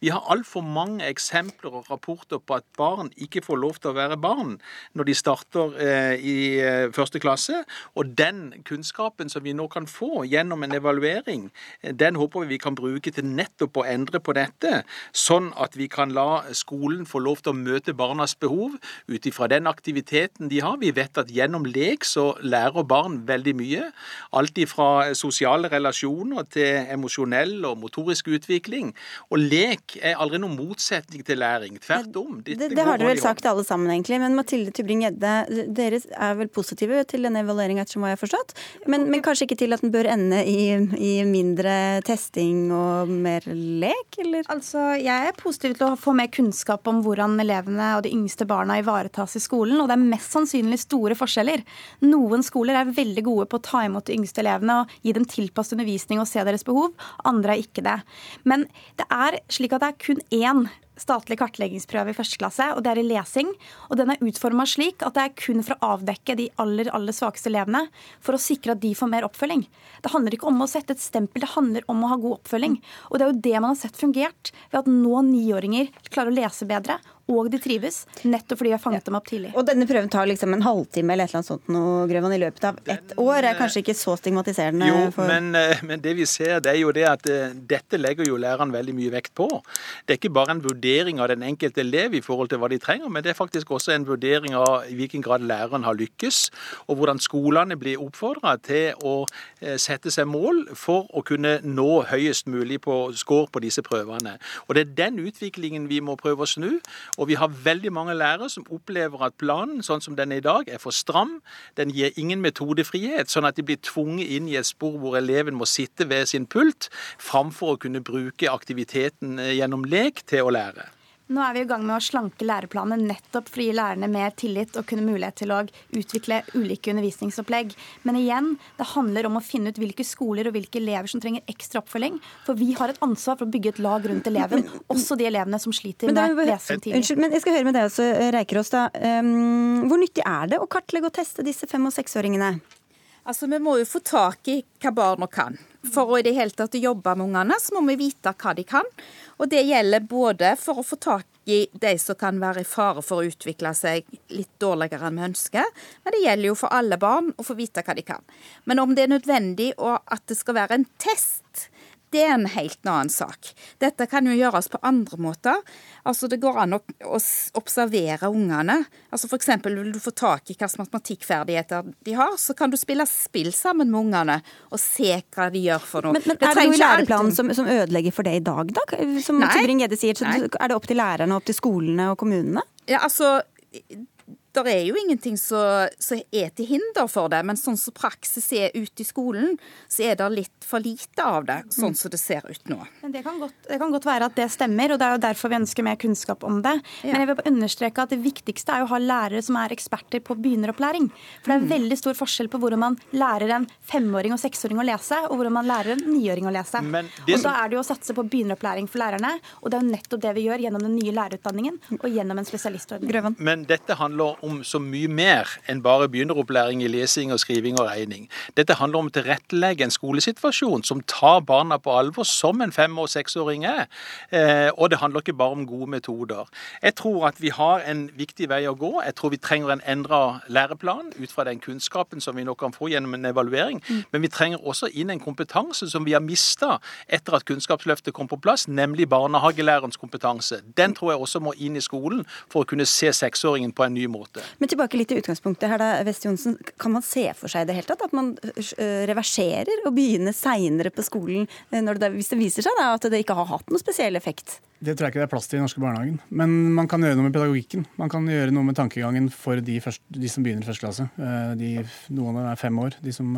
Vi har altfor mange eksempler og rapporter på at barn ikke får lov til å være barn når de starter eh, i eh, første klasse. Og den kunnskapen som vi nå kan få gjennom en evaluering, den håper vi vi kan bruke til nettopp å endre på dette, sånn at vi kan la skolen få lov til å møte barnas behov ut ifra den aktiviteten de har. Vi vet at gjennom lek så lærer barn veldig mye. Alt fra sosiale relasjoner til emosjonell og motorisk utvikling. Og lek er aldri noen motsetning til læring. Tvert om. Det, det, det har dere vel sagt alle sammen, egentlig. Men Mathilde Tybring-Gjedde, dere er vel positive til denne evalueringa, ettersom hva jeg har forstått? Men, men, kanskje ikke til at den bør ende i, i mindre testing og mer lek, eller? Altså, jeg er positiv til å få mer kunnskap om hvordan elevene og de yngste barna ivaretas i skolen, og det er mest sannsynlig store forskjeller. Noen skoler er veldig gode på å ta imot de yngste elevene og gi dem tilpasset undervisning og se deres behov, andre er ikke det. Men det er slik at det er kun én statlig kartleggingsprøve i første klasse, og det er i lesing. Og den er utforma slik at det er kun for å avdekke de aller, aller svakeste elevene, for å sikre at de får mer oppfølging. Det handler ikke om å sette et stempel, det handler om å ha god oppfølging. Og det er jo det man har sett fungert, ved at nå niåringer klarer å lese bedre og de trives, nettopp fordi vi har fanget dem opp tidlig. Og denne prøven tar liksom en halvtime eller et eller annet sånt noe, Grøvan, i løpet av ett år. er kanskje ikke så stigmatiserende? Jo, for... men, eh, men, det vi ser, det er jo det at eh, dette legger jo læreren veldig mye vekt på. Det er ikke bare en vurdering av den enkelte elev i forhold til hva de trenger, men det er faktisk også en vurdering av i hvilken grad læreren har lykkes, og hvordan skolene blir oppfordra til å eh, sette seg mål for å kunne nå høyest mulig på score på disse prøvene. Og Det er den utviklingen vi må prøve å snu. Og vi har veldig mange lærere som opplever at planen sånn som den er i dag, er for stram. Den gir ingen metodefrihet, sånn at de blir tvunget inn i et spor hvor eleven må sitte ved sin pult, framfor å kunne bruke aktiviteten eh, gjennom lek til å lære. Nå er vi i gang med å slanke læreplanene nettopp for å gi lærerne mer tillit og kunne mulighet til å utvikle ulike undervisningsopplegg. Men igjen, det handler om å finne ut hvilke skoler og hvilke elever som trenger ekstra oppfølging. For vi har et ansvar for å bygge et lag rundt eleven, også de elevene som sliter med lesing tidlig. Unnskyld, men jeg skal høre med deg også, Reikerås. da. Um, hvor nyttig er det å kartlegge og teste disse fem- og seksåringene? Altså, Vi må jo få tak i hva barna kan. For å i det hele tatt jobbe med ungene, så må vi vite hva de kan. Og det gjelder både for å få tak i de som kan være i fare for å utvikle seg litt dårligere enn vi ønsker, men det gjelder jo for alle barn å få vite hva de kan. Men om det er nødvendig og at det skal være en test, det er en helt annen sak. Dette kan jo gjøres på andre måter. Altså Det går an å, observere ungene. Altså F.eks. vil du få tak i hvilke matematikkferdigheter de har, så kan du spille spill sammen med ungene og se hva de gjør for noe. Men, men Er det noe i læreplanen som, som, ødelegger for det i dag, da? Som Tybring-Gjedde sier, så Nei. er det opp til lærerne, opp til skolene og kommunene? Ja, altså det er jo ingenting som er til hinder for det, men sånn som praksis er ute i skolen, så er det litt for lite av det, sånn som det ser ut nå. Men det kan, godt, det kan godt være at det stemmer, og det er jo derfor vi ønsker mer kunnskap om det. Ja. Men jeg vil understreke at det viktigste er å ha lærere som er eksperter på begynneropplæring. For det er mm. veldig stor forskjell på hvordan man lærer en femåring og seksåring å lese, og hvordan man lærer en niåring å lese. Og da er det jo å satse på begynneropplæring for lærerne, og det er jo nettopp det vi gjør gjennom den nye lærerutdanningen og gjennom en spesialistordning. Men dette handler om så mye mer enn bare begynneropplæring i lesing og skriving og regning. Dette handler om å tilrettelegge en skolesituasjon som tar barna på alvor, som en fem- og seksåring er. Eh, og det handler ikke bare om gode metoder. Jeg tror at vi har en viktig vei å gå. Jeg tror vi trenger en endra læreplan ut fra den kunnskapen som vi nå kan få gjennom en evaluering. Mm. Men vi trenger også inn en kompetanse som vi har mista etter at Kunnskapsløftet kom på plass, nemlig barnehagelærerens kompetanse. Den tror jeg også må inn i skolen for å kunne se seksåringen på en ny måte. Men tilbake litt til utgangspunktet her da, Vest Johnsen. Kan man se for seg det helt tatt? At man øh, reverserer og begynner seinere på skolen øh, det, hvis det viser seg da, at det ikke har hatt noen spesiell effekt? Det tror jeg ikke det er plass til i den norske barnehagen. Men man kan gjøre noe med pedagogikken. Man kan gjøre noe med tankegangen for de, første, de som begynner i første klasse. Øh, de, noen er fem år. De som,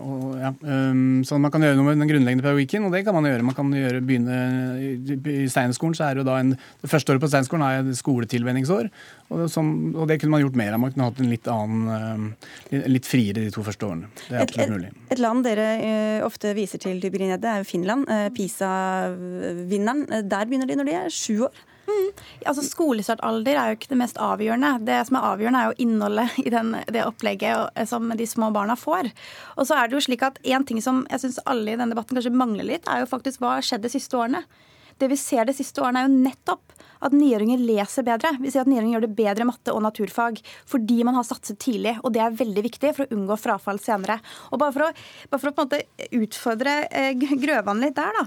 og, ja. Så man kan gjøre noe med den grunnleggende pedagogikken, og det kan man gjøre. Man kan gjøre, begynne I Steinerskolen så er det jo da en, det første året på Steinerskolen er skoletilvenningsår. Og, som, og, det kunne man gjort mer av. Man kunne hatt en litt annen, eh, litt friere de to første årene. Det er absolutt mulig. Et, et land dere uh, ofte viser til, Tybrinede, er jo Finland. Uh, PISA-vinneren. Der begynner de når de er sju år. Mm. Altså Skolestartalder er jo ikke det mest avgjørende. Det som er avgjørende, er jo innholdet i den, det opplegget som de små barna får. Og så er det jo slik at En ting som jeg syns alle i denne debatten kanskje mangler litt, er jo faktisk hva har skjedd de siste årene. Det vi ser de siste årene, er jo nettopp at niåringer leser bedre. Vi ser at niåringer gjør det bedre i matte og naturfag fordi man har satset tidlig. Og det er veldig viktig for å unngå frafall senere. Og bare for å, bare for å på en måte utfordre eh, Grøvan litt der, da.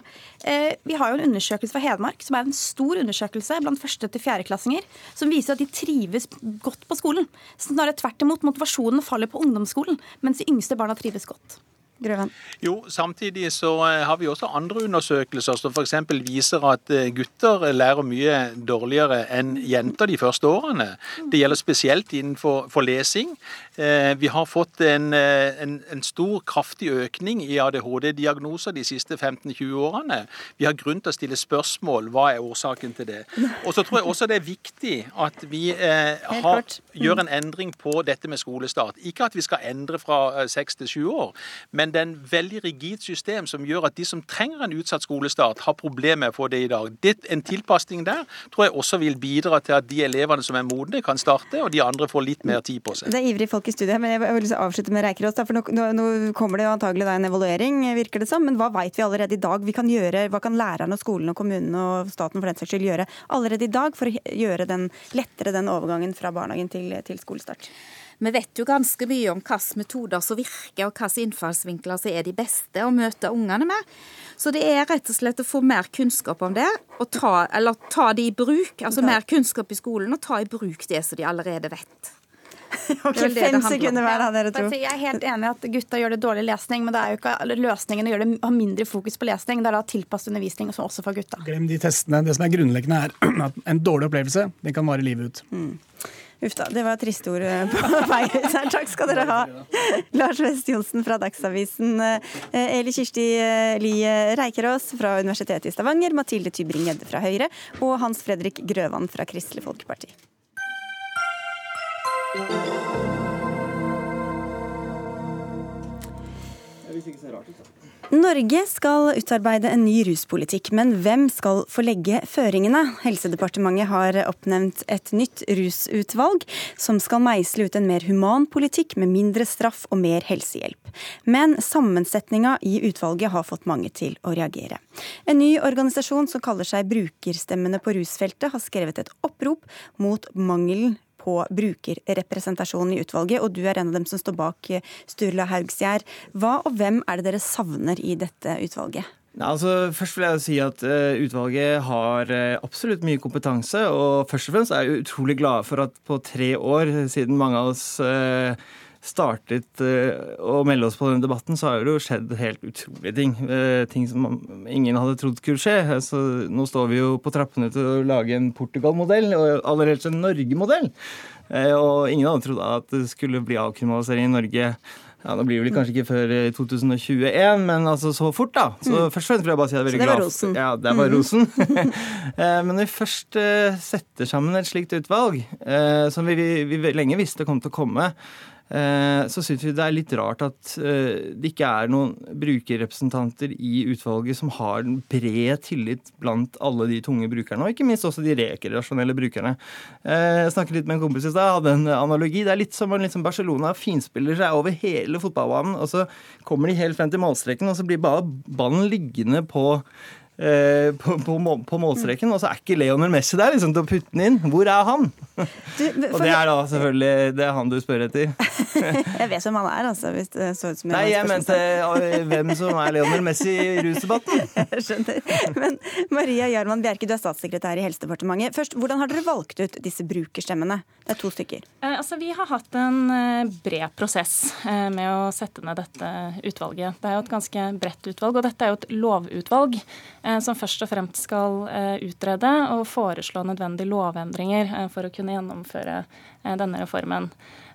Eh, vi har jo en undersøkelse fra Hedmark som er en stor undersøkelse blant første- til fjerdeklassinger, som viser at de trives godt på skolen. Snarere tvert imot, motivasjonen faller på ungdomsskolen, mens de yngste barna trives godt. Grøvan? Jo, Samtidig så eh, har vi også andre undersøkelser som f.eks. viser at eh, gutter lærer mye dårligere enn jenter de første årene. Det gjelder spesielt innenfor lesing. Eh, vi har fått en, en, en stor, kraftig økning i ADHD-diagnoser de siste 15-20 årene. Vi har grunn til å stille spørsmål hva er årsaken til det. Og så tror jeg også det er viktig at vi eh, har, gjør en endring på dette med skolestart. Ikke at vi skal endre fra seks til sju år. men det er en veldig rigid system som gjør at de som trenger en utsatt skolestart, har problemer med å få det i dag. Det, en tilpasning der tror jeg også vil bidra til at de elevene som er modne, kan starte, og de andre får litt mer tid på seg. Det er ivrige folk i studiet, men jeg vil avslutte med Reikerås. For nå, nå, nå, kommer det jo antagelig en evaluering, virker det som. Men hva vet vi allerede i dag? Vi kan gjøre, hva kan lærerne og skolene og kommunene og staten for den saks skyld gjøre allerede i dag for å gjøre den, lettere den overgangen fra barnehagen til, til skolestart? Vi vet jo ganske mye om hvilke metoder som virker, og hvilke innfallsvinkler som er de beste å møte ungene med. Så det er rett og slett å få mer kunnskap om det, og ta, eller ta det i bruk. Altså mer kunnskap i skolen, og ta i bruk det som de allerede vet. [laughs] Ok, Fem sekunder hver, da, dere to. Jeg er helt enig i at gutta gjør det dårlig lesning, men det er jo ikke løsningen å gjøre det, ha mindre fokus på lesning. Det er da tilpasset undervisning også for gutta. Glem de testene. Det som er grunnleggende, er [clears throat] at en dårlig opplevelse den kan vare livet ut. Mm. Uff da, det var triste ord eh, på vei ut her. Takk skal dere ha. Lars West Johnsen fra Dagsavisen, eh, Eli Kirsti eh, Lie Reikerås fra Universitetet i Stavanger, Mathilde Tybring-Gjedde fra Høyre og Hans Fredrik Grøvan fra Kristelig Folkeparti. Norge skal utarbeide en ny ruspolitikk, men hvem skal få legge føringene? Helsedepartementet har oppnevnt et nytt rusutvalg som skal meisle ut en mer human politikk med mindre straff og mer helsehjelp. Men sammensetninga i utvalget har fått mange til å reagere. En ny organisasjon som kaller seg Brukerstemmene på rusfeltet, har skrevet et opprop mot mangelen på brukerrepresentasjonen i utvalget, og du er en av dem som står bak eh, Sturla Haugsgjerd. Hva og hvem er det dere savner i dette utvalget? Nei, altså, først vil jeg si at uh, Utvalget har uh, absolutt mye kompetanse. Og først og fremst er jeg utrolig glad for at på tre år, siden mange av oss uh, startet å melde oss på denne debatten, så har det jo skjedd helt utrolige ting. Ting som ingen hadde trodd skulle skje. Så nå står vi jo på trappene til å lage en Portugal-modell, og aller helst en Norge-modell. Og ingen hadde trodd at det skulle bli avkriminalisering i Norge ja, Det blir det vel kanskje ikke før 2021, men altså så fort, da. Så mm. først og fremst vil jeg bare si at jeg er veldig glad rosen. Ja, det var mm. rosen. [laughs] [laughs] men når vi først setter sammen et slikt utvalg, som vi, vi, lenge visste kom til å komme, Eh, så syns vi det er litt rart at eh, det ikke er noen brukerrepresentanter i utvalget som har bred tillit blant alle de tunge brukerne, og ikke minst også de rekreasjonelle brukerne. Eh, jeg snakket litt med en kompis i stad, hadde en analogi. Det er litt som om Barcelona finspiller seg over hele fotballbanen, og så kommer de helt frem til målstreken, og så blir bare ballen liggende på Eh, på, på, på, målstreken, og så er ikke Leonel Messi der liksom, til å putte den inn. Hvor er han? Du, og det er da selvfølgelig det er han du spør etter. [laughs] jeg vet hvem han er, altså. Hvis det så ut som Nei, jeg mente hvem som er Leonel Messi i rusdebatten. [laughs] jeg skjønner. Men Maria Jarman Bjerke, du er statssekretær i Helsedepartementet. Først, Hvordan har dere valgt ut disse brukerstemmene? Det er to stykker. Eh, altså, vi har hatt en eh, bred prosess eh, med å sette ned dette utvalget. Det er jo et ganske bredt utvalg, og dette er jo et lovutvalg. Eh, som først og fremst skal eh, utrede og foreslå nødvendige lovendringer eh, for å kunne gjennomføre denne reformen.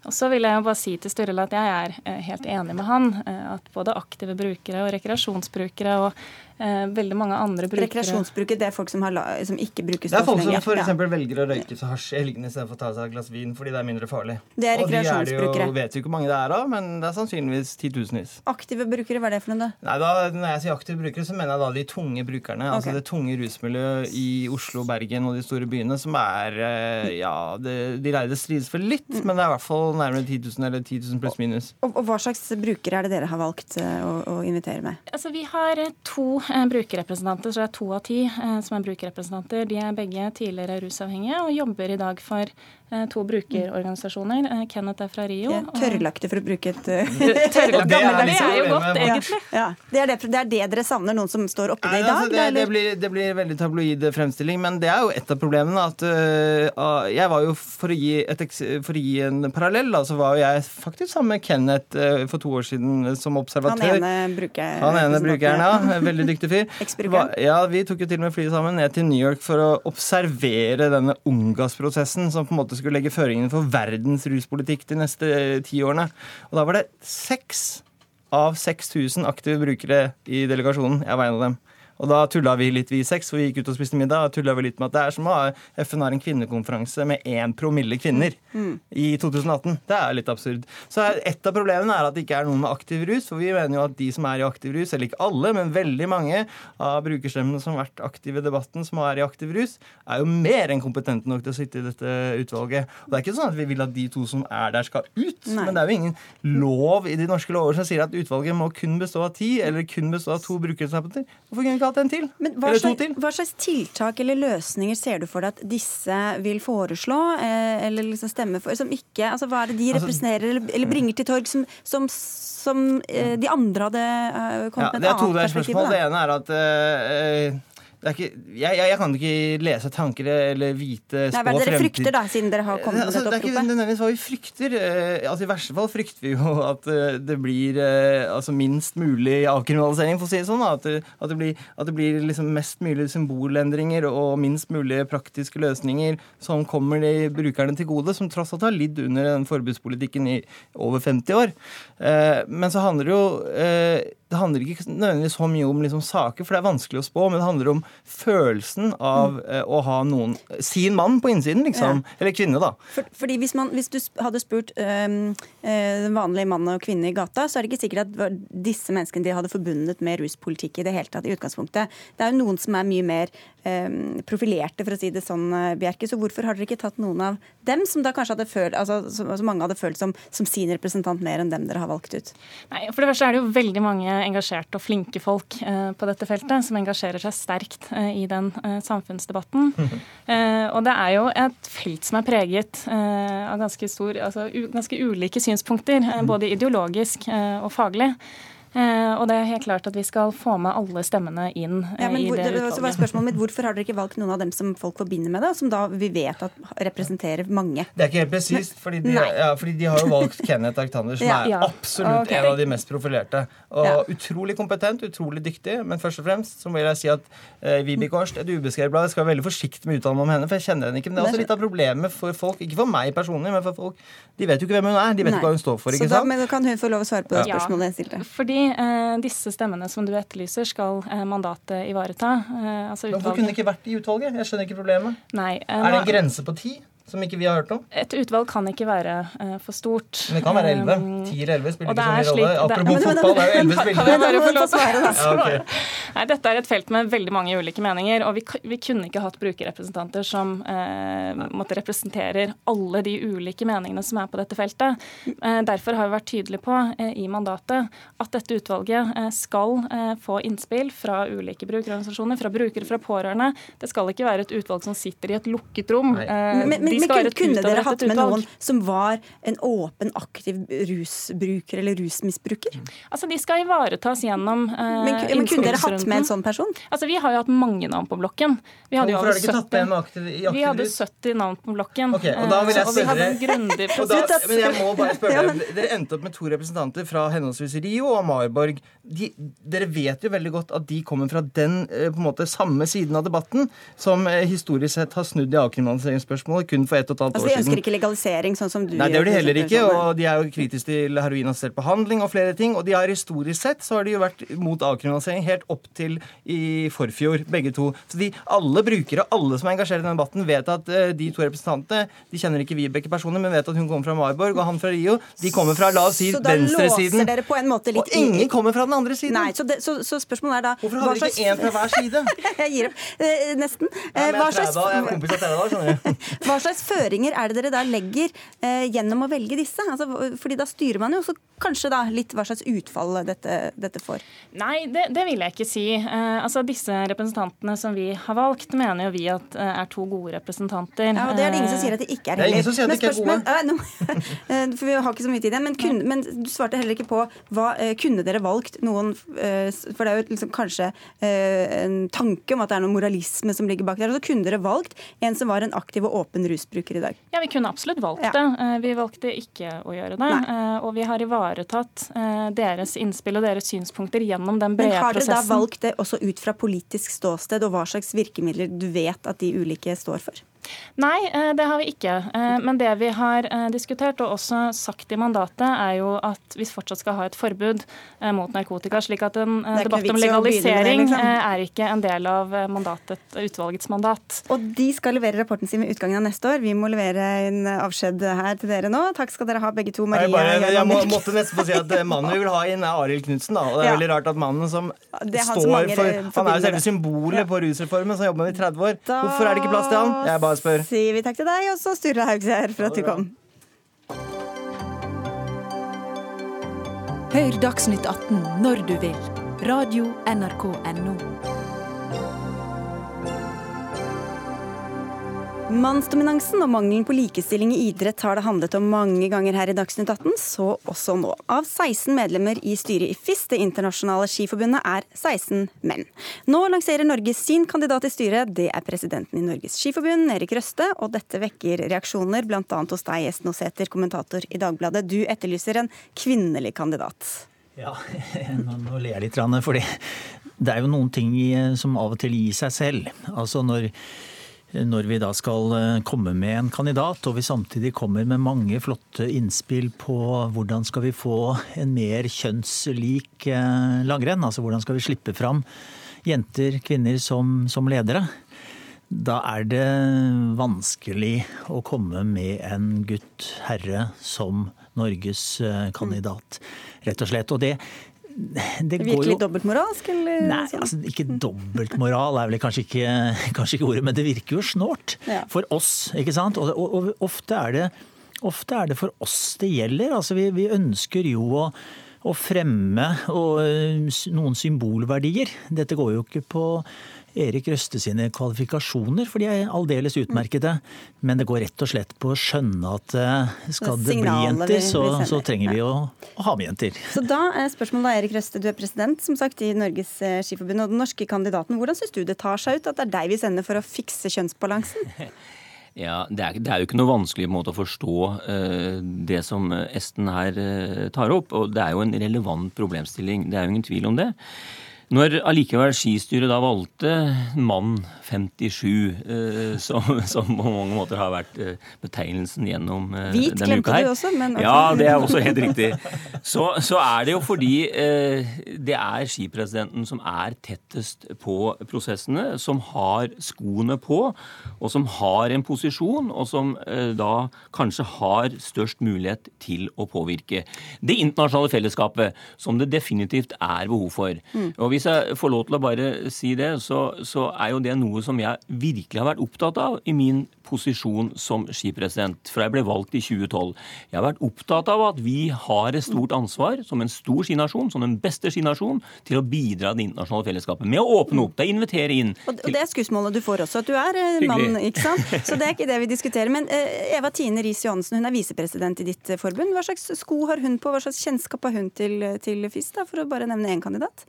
Og så vil jeg bare si til Sturle at jeg er helt enig med han. At både aktive brukere og rekreasjonsbrukere og eh, veldig mange andre brukere Rekreasjonsbrukere, det er folk som, har, som ikke bruker stoff lenger? Det er folk som f.eks. Ja. velger å røyke så hasj i helgene istedenfor å ta seg et glass vin fordi det er mindre farlig. Det er rekreasjonsbrukere. Og de er det jo, vet jo ikke hvor mange det er av, men det er sannsynligvis titusenvis. Aktive brukere, hva er det for noe? Nei, da, Når jeg sier aktive brukere, så mener jeg da de tunge brukerne. Altså okay. Altså det tunge rusmiljøet i Oslo, Bergen og de store byene som er eh, Ja, det, de lærde strides for litt, mm. men det er i hvert fall nærmere 10 000 eller 10 000 pluss minus. Og, og, hva slags brukere er det dere har valgt eh, å, å invitere med? Altså, Vi har to eh, brukerrepresentanter brukerrepresentanter, så det er to av ti eh, som er brukerrepresentanter. De er begge tidligere rusavhengige og jobber i dag for Eh, to brukerorganisasjoner. Eh, Kenneth er fra Rio. Ja, tørrlagte, for å bruke et [laughs] Tørrlagte, det, er, det er jo godt, egentlig. Ja, det, er det, det, er det, dere savner, noen som står oppi det i dag? Altså, det, blir, det, blir, veldig tabloid fremstilling, men det er jo et av problemene. at uh, Jeg var jo, for å gi, et, for å gi en parallell, da, så var jo jeg faktisk sammen med Kenneth uh, for to år siden som observatør. Han ene, bruker, Han ene brukeren, ja. Veldig dyktig [laughs] fyr. Ja, Vi tok jo til og med flyet sammen ned til New York for å observere denne Ungas-prosessen, som på en måte skulle legge føringene for verdens ruspolitikk de neste ti årene. Og da var det seks av 6000 aktive brukere i delegasjonen. Jeg var en av dem. Og da tulla vi litt, vi seks, for vi gikk ut og spiste middag. og tulla vi litt med at Det er som å ha FN har en kvinnekonferanse med én promille kvinner Mm. i 2018. Det er litt absurd. Så et av problemene er at det ikke er noen med aktiv rus. For vi mener jo at de som er i aktiv rus, eller ikke alle, men veldig mange av brukerstemmene som har vært aktive i debatten, som er i aktiv rus, er jo mer enn kompetente nok til å sitte i dette utvalget. Og det er ikke sånn at vi vil at de to som er der, skal ut. Nei. Men det er jo ingen lov i de norske lover som sier at utvalget må kun bestå av ti, eller kun bestå av to brukerrepresentanter. Hvorfor kunne ikke hatt en til? Men hva eller to slags, til? hva slags tiltak eller løsninger ser du for deg at disse vil foreslå, eh, eller liksom stemme for, som ikke altså Hva er det de Altså- representerer eller, eller bringer til torg som, som, som eh, de andre hadde eh, kommet med et er to Det er to spørsmål. på? Det ene er at ikke, jeg, jeg, kan ikke lese tanker eller vite Nei, spå hva er det dere fremtid. frykter, da, siden dere har kommet med dette oppropet? det er ikke nødvendigvis hva vi frykter. Eh, Altså, I verste fall frykter vi jo at eh, det blir eh, altså, minst mulig avkriminalisering, for å si det sånn. At det, at det blir, at det blir liksom mest mulig symbolendringer og minst mulig praktiske løsninger som kommer de brukerne til gode, som tross alt har lidd under den forbudspolitikken i over 50 år. Eh, Men så handler det jo eh, det handler ikke nødvendigvis så mye om liksom, saker, for det er vanskelig å spå, men det handler om følelsen av eh, å ha noen Sin mann på innsiden, liksom. Eller kvinne, da. For, fordi hvis, man, hvis du hadde spurt den øh, den vanlige mann og kvinne i gata, så er det ikke sikkert at disse menneskene de hadde forbundet med ruspolitikk i det hele tatt i utgangspunktet. Det er jo noen som er mye mer øh, profilerte, for å si det sånn, øh, Bjerke. Så hvorfor har dere ikke tatt noen av dem som da kanskje hadde følt, altså, som, som mange hadde følt som, som sin representant mer enn dem dere har valgt ut? Nei, for det første er det jo veldig mange engasjerte og flinke folk eh, på dette feltet som engasjerer seg sterkt eh, i den eh, samfunnsdebatten. [laughs] Eh, og det er jo et felt som er preget eh, av ganske, stor, altså, ganske ulike synspunkter, eh, både ideologisk eh, og faglig. Eh, og det er helt klart at vi skal få med alle stemmene inn eh, Ja, men i det det, så var utvalget. spørsmålet mitt, Hvorfor har dere ikke valgt noen av dem som folk forbinder med det, som da vi vet at representerer mange? Det er ikke helt presist, fordi, de- ja, fordi de har jo valgt Kenneth Arctander, som Ja. er Ja. absolutt okay. en av de mest profilerte. Og Ja. utrolig kompetent, utrolig dyktig, men først og fremst så vil jeg si at eh, Vibeke Horst, et ubeskrevet blad, jeg skal være veldig forsiktig med å uttale meg om henne, for jeg kjenner henne ikke. Men det er også litt av problemet for folk, ikke for meg personlig, men for folk. De vet jo ikke hvem hun er, de vet Nei. ikke hva hun står for, Så ikke da, sant? men da kan hun få lov å svare på det Ja. spørsmålet jeg stilte. Fordi disse stemmene som du etterlyser, skal eh, mandatet ivareta. Eh, altså Hvorfor kunne det ikke vært i utvalget? Jeg skjønner ikke problemet. Nei, eh, Er det en grense på ti? Som ikke vi har hørt om? Et utvalg kan ikke være uh, for stort. Men det kan være elleve. Um, Ti eller elleve spiller det ikke så mye rolle. det- Apropos Men- men- fotball, det er jo elleve Kan jeg spillere. bare få lov til å Ja, ok. svare? [laughs] Nei, Dette er et felt med veldig mange ulike meninger, og vi, vi kunne ikke hatt brukerrepresentanter som uh, måtte representerer alle de ulike meningene som er på dette feltet. Uh, derfor har vi vært tydelige på eh, i mandatet at dette utvalget eh, skal eh, få innspill fra ulike brukerorganisasjoner, fra brukere, fra pårørende. Det skal ikke være et utvalg som sitter i et lukket rom. Nei. Men, men, de men skal være kunne, kunne dere hatt med utvalg. noen som var en åpen, aktiv rusbruker eller rusmisbruker? Altså, De skal ivaretas gjennom eh, Men, men kunne dere hatt med en sånn person? Altså, Vi har jo hatt mange navn på blokken. Vi hadde Hvorfor har dere ikke tatt med 70 med aktiv, i vi hadde 70 navn på blokken. Okay, og da vil jeg Eh, og vi spørre hadde en dere- grundig [laughs] prosess. men jeg må bare spørre [laughs] Ja, dere. Dere endte opp med to representanter fra henholdsvis Rio og Marborg. De, dere vet jo veldig godt at de kommer fra den eh, på en måte samme siden av debatten som eh, historisk sett har snudd i avkriminaliseringsspørsmålet kun for ett og et halvt Altså, år De ønsker ikke legalisering, sånn som du Nei, det gjør de heller ikke, sånn. og de er jo kritiske til heroinassistert behandling og flere ting. Og de har historisk sett så har de jo vært mot avkriminalisering helt opp til i forfjor, begge to. Så de, alle brukere, alle som er engasjert i denne debatten, vet at eh, de to representantene De kjenner ikke Vibeke personlig, men vet at hun kommer fra Marborg, og han fra Rio. De kommer fra, la oss si, Så da låser dere på en måte litt Og ingen kommer fra den andre siden. Nei, så, det, så, så spørsmålet er da Hvorfor har hadde dere ikke én fra hver side? [laughs] jeg gir opp. Eh, nesten. Eh, men jeg, slags, [laughs] hva slags føringer er det dere da legger eh, gjennom å velge disse? Altså, fordi da styrer man jo så kanskje da litt hva slags utfall dette, dette får. Nei, det, det vil jeg ikke si. Eh, altså Disse representantene som vi har valgt, mener jo vi at eh, er to gode representanter. Ja, og Det er det ingen som sier at de ikke er Det er ingen som sier at Men de ikke er gode. [laughs] eh, For vi har ikke så mye tid igjen. Men, kun, men du svarte heller ikke på hva eh, kunne dere valgt noen eh, For det er jo liksom kanskje eh, en tanke om at det er noe moralisme som ligger bak der. Og så kunne dere valgt en som var en aktiv og åpen rusbruker i dag. Ja, Vi kunne absolutt valgt Ja. det. Eh, Vi valgte ikke å gjøre det. Nei. Og vi har ivaretatt eh, deres innspill og deres synspunkter gjennom den brede prosessen. Men har dere da valgt det også ut fra politisk ståsted, og hva slags virkemidler du vet at de ulike står for? Nei, eh, det har vi ikke. Eh, men det vi har eh, diskutert, og også sagt i mandatet, er jo at vi fortsatt skal ha et forbud mot narkotika. Slik at en debatt om legalisering det, liksom. er ikke en del av mandatet, utvalgets mandat. Og de skal levere rapporten sin ved utgangen av neste år. Vi må levere en avskjed her til dere nå. Takk skal dere ha, begge to. Maria Jeg, bare, jeg må, måtte nesten få si at mannen vi vil ha inn, er Arild Knutsen. Og det er ja. veldig rart at mannen som står for Han er jo selve symbolet på rusreformen, som jobber med i 30 år. Da... Hvorfor er det ikke plass til han? Jeg bare spør sier vi takk til deg, og så Sturle Haugseid for at du kom. Hør Dagsnytt 18 når du vil. Radio NRK Radio.nrk.no. Mannsdominansen og mangelen på likestilling i idrett har det handlet om mange ganger her i Dagsnytt 18, så også nå. Av 16 medlemmer i styret i FIS, det internasjonale skiforbundet, er 16 menn. Nå lanserer Norge sin kandidat i styret. Det er presidenten i Norges Skiforbund, Erik Røste, og dette vekker reaksjoner, bl.a. hos deg, Esten Oseter, kommentator i Dagbladet. Du etterlyser en kvinnelig kandidat. Ja, [laughs] nå ler jeg litt, fordi det er jo noen ting som av og til gir seg selv. Altså når når vi da skal eh, komme med en kandidat, og vi samtidig kommer med mange flotte innspill på hvordan skal vi få en mer kjønnslik eh, langrenn, altså hvordan skal vi slippe fram jenter, kvinner som, som ledere. Da er det vanskelig å komme med en gutt herre som Norges eh, kandidat, rett og slett. Og det, det Virkelig dobbeltmoralsk, eller? Nei, sånn? altså, ikke dobbeltmoral er vel kanskje ikke, kanskje ikke, ordet, men det virker jo snålt ja. for oss. ikke sant? Og, og, og ofte, er det, ofte, er det, for oss det gjelder. Altså, vi, vi ønsker jo å, å fremme og, noen symbolverdier. Dette går jo ikke på Erik Røste sine kvalifikasjoner, for de er aldeles utmerkede. Men det går rett og slett på å skjønne at eh, skal det bli jenter, så, så trenger vi å, å, ha med jenter. Så da er spørsmålet da, Erik Røste, du er president som sagt i Norges eh, Skiforbund og den norske kandidaten. Hvordan syns du det tar seg ut at det er deg vi sender for å fikse kjønnsbalansen? [laughs] Ja, det er, det er, jo ikke noe vanskelig måte å forstå uh, det som Esten her uh, tar opp. Og det er jo en relevant problemstilling. Det er jo ingen tvil om det. Når allikevel skistyret da valgte mann 57, eh, som, som, på mange måter har vært eh, betegnelsen gjennom eh, Hvit denne uka her. Hvit glemte Du også, men okay. Ja, det er også helt riktig. Så, så er det jo fordi det er skipresidenten som er tettest på prosessene, som har skoene på, og som har en posisjon, og som da kanskje har størst mulighet til å påvirke. Det internasjonale fellesskapet, som det definitivt er behov for. Og Og hvis jeg får lov til å bare si det, så, så, er jo det noe som jeg virkelig har vært opptatt av i min posisjon som skipresident fra jeg ble valgt i 2012. Jeg har vært opptatt av at vi har et stort ansvar som en stor skinasjon, som den beste skinasjon, til å bidra i det internasjonale fellesskapet. Med å åpne opp, det er invitere inn. Og det er skussmålet du får også, at du er eh, mann, ikke sant? [laughs] Så det er ikke det vi diskuterer. Men eh, Eva Tine Riis Johansen, hun er visepresident i ditt forbund. Hva slags sko har hun på, hva slags kjennskap har hun til, til FIS, da, for å bare nevne én kandidat?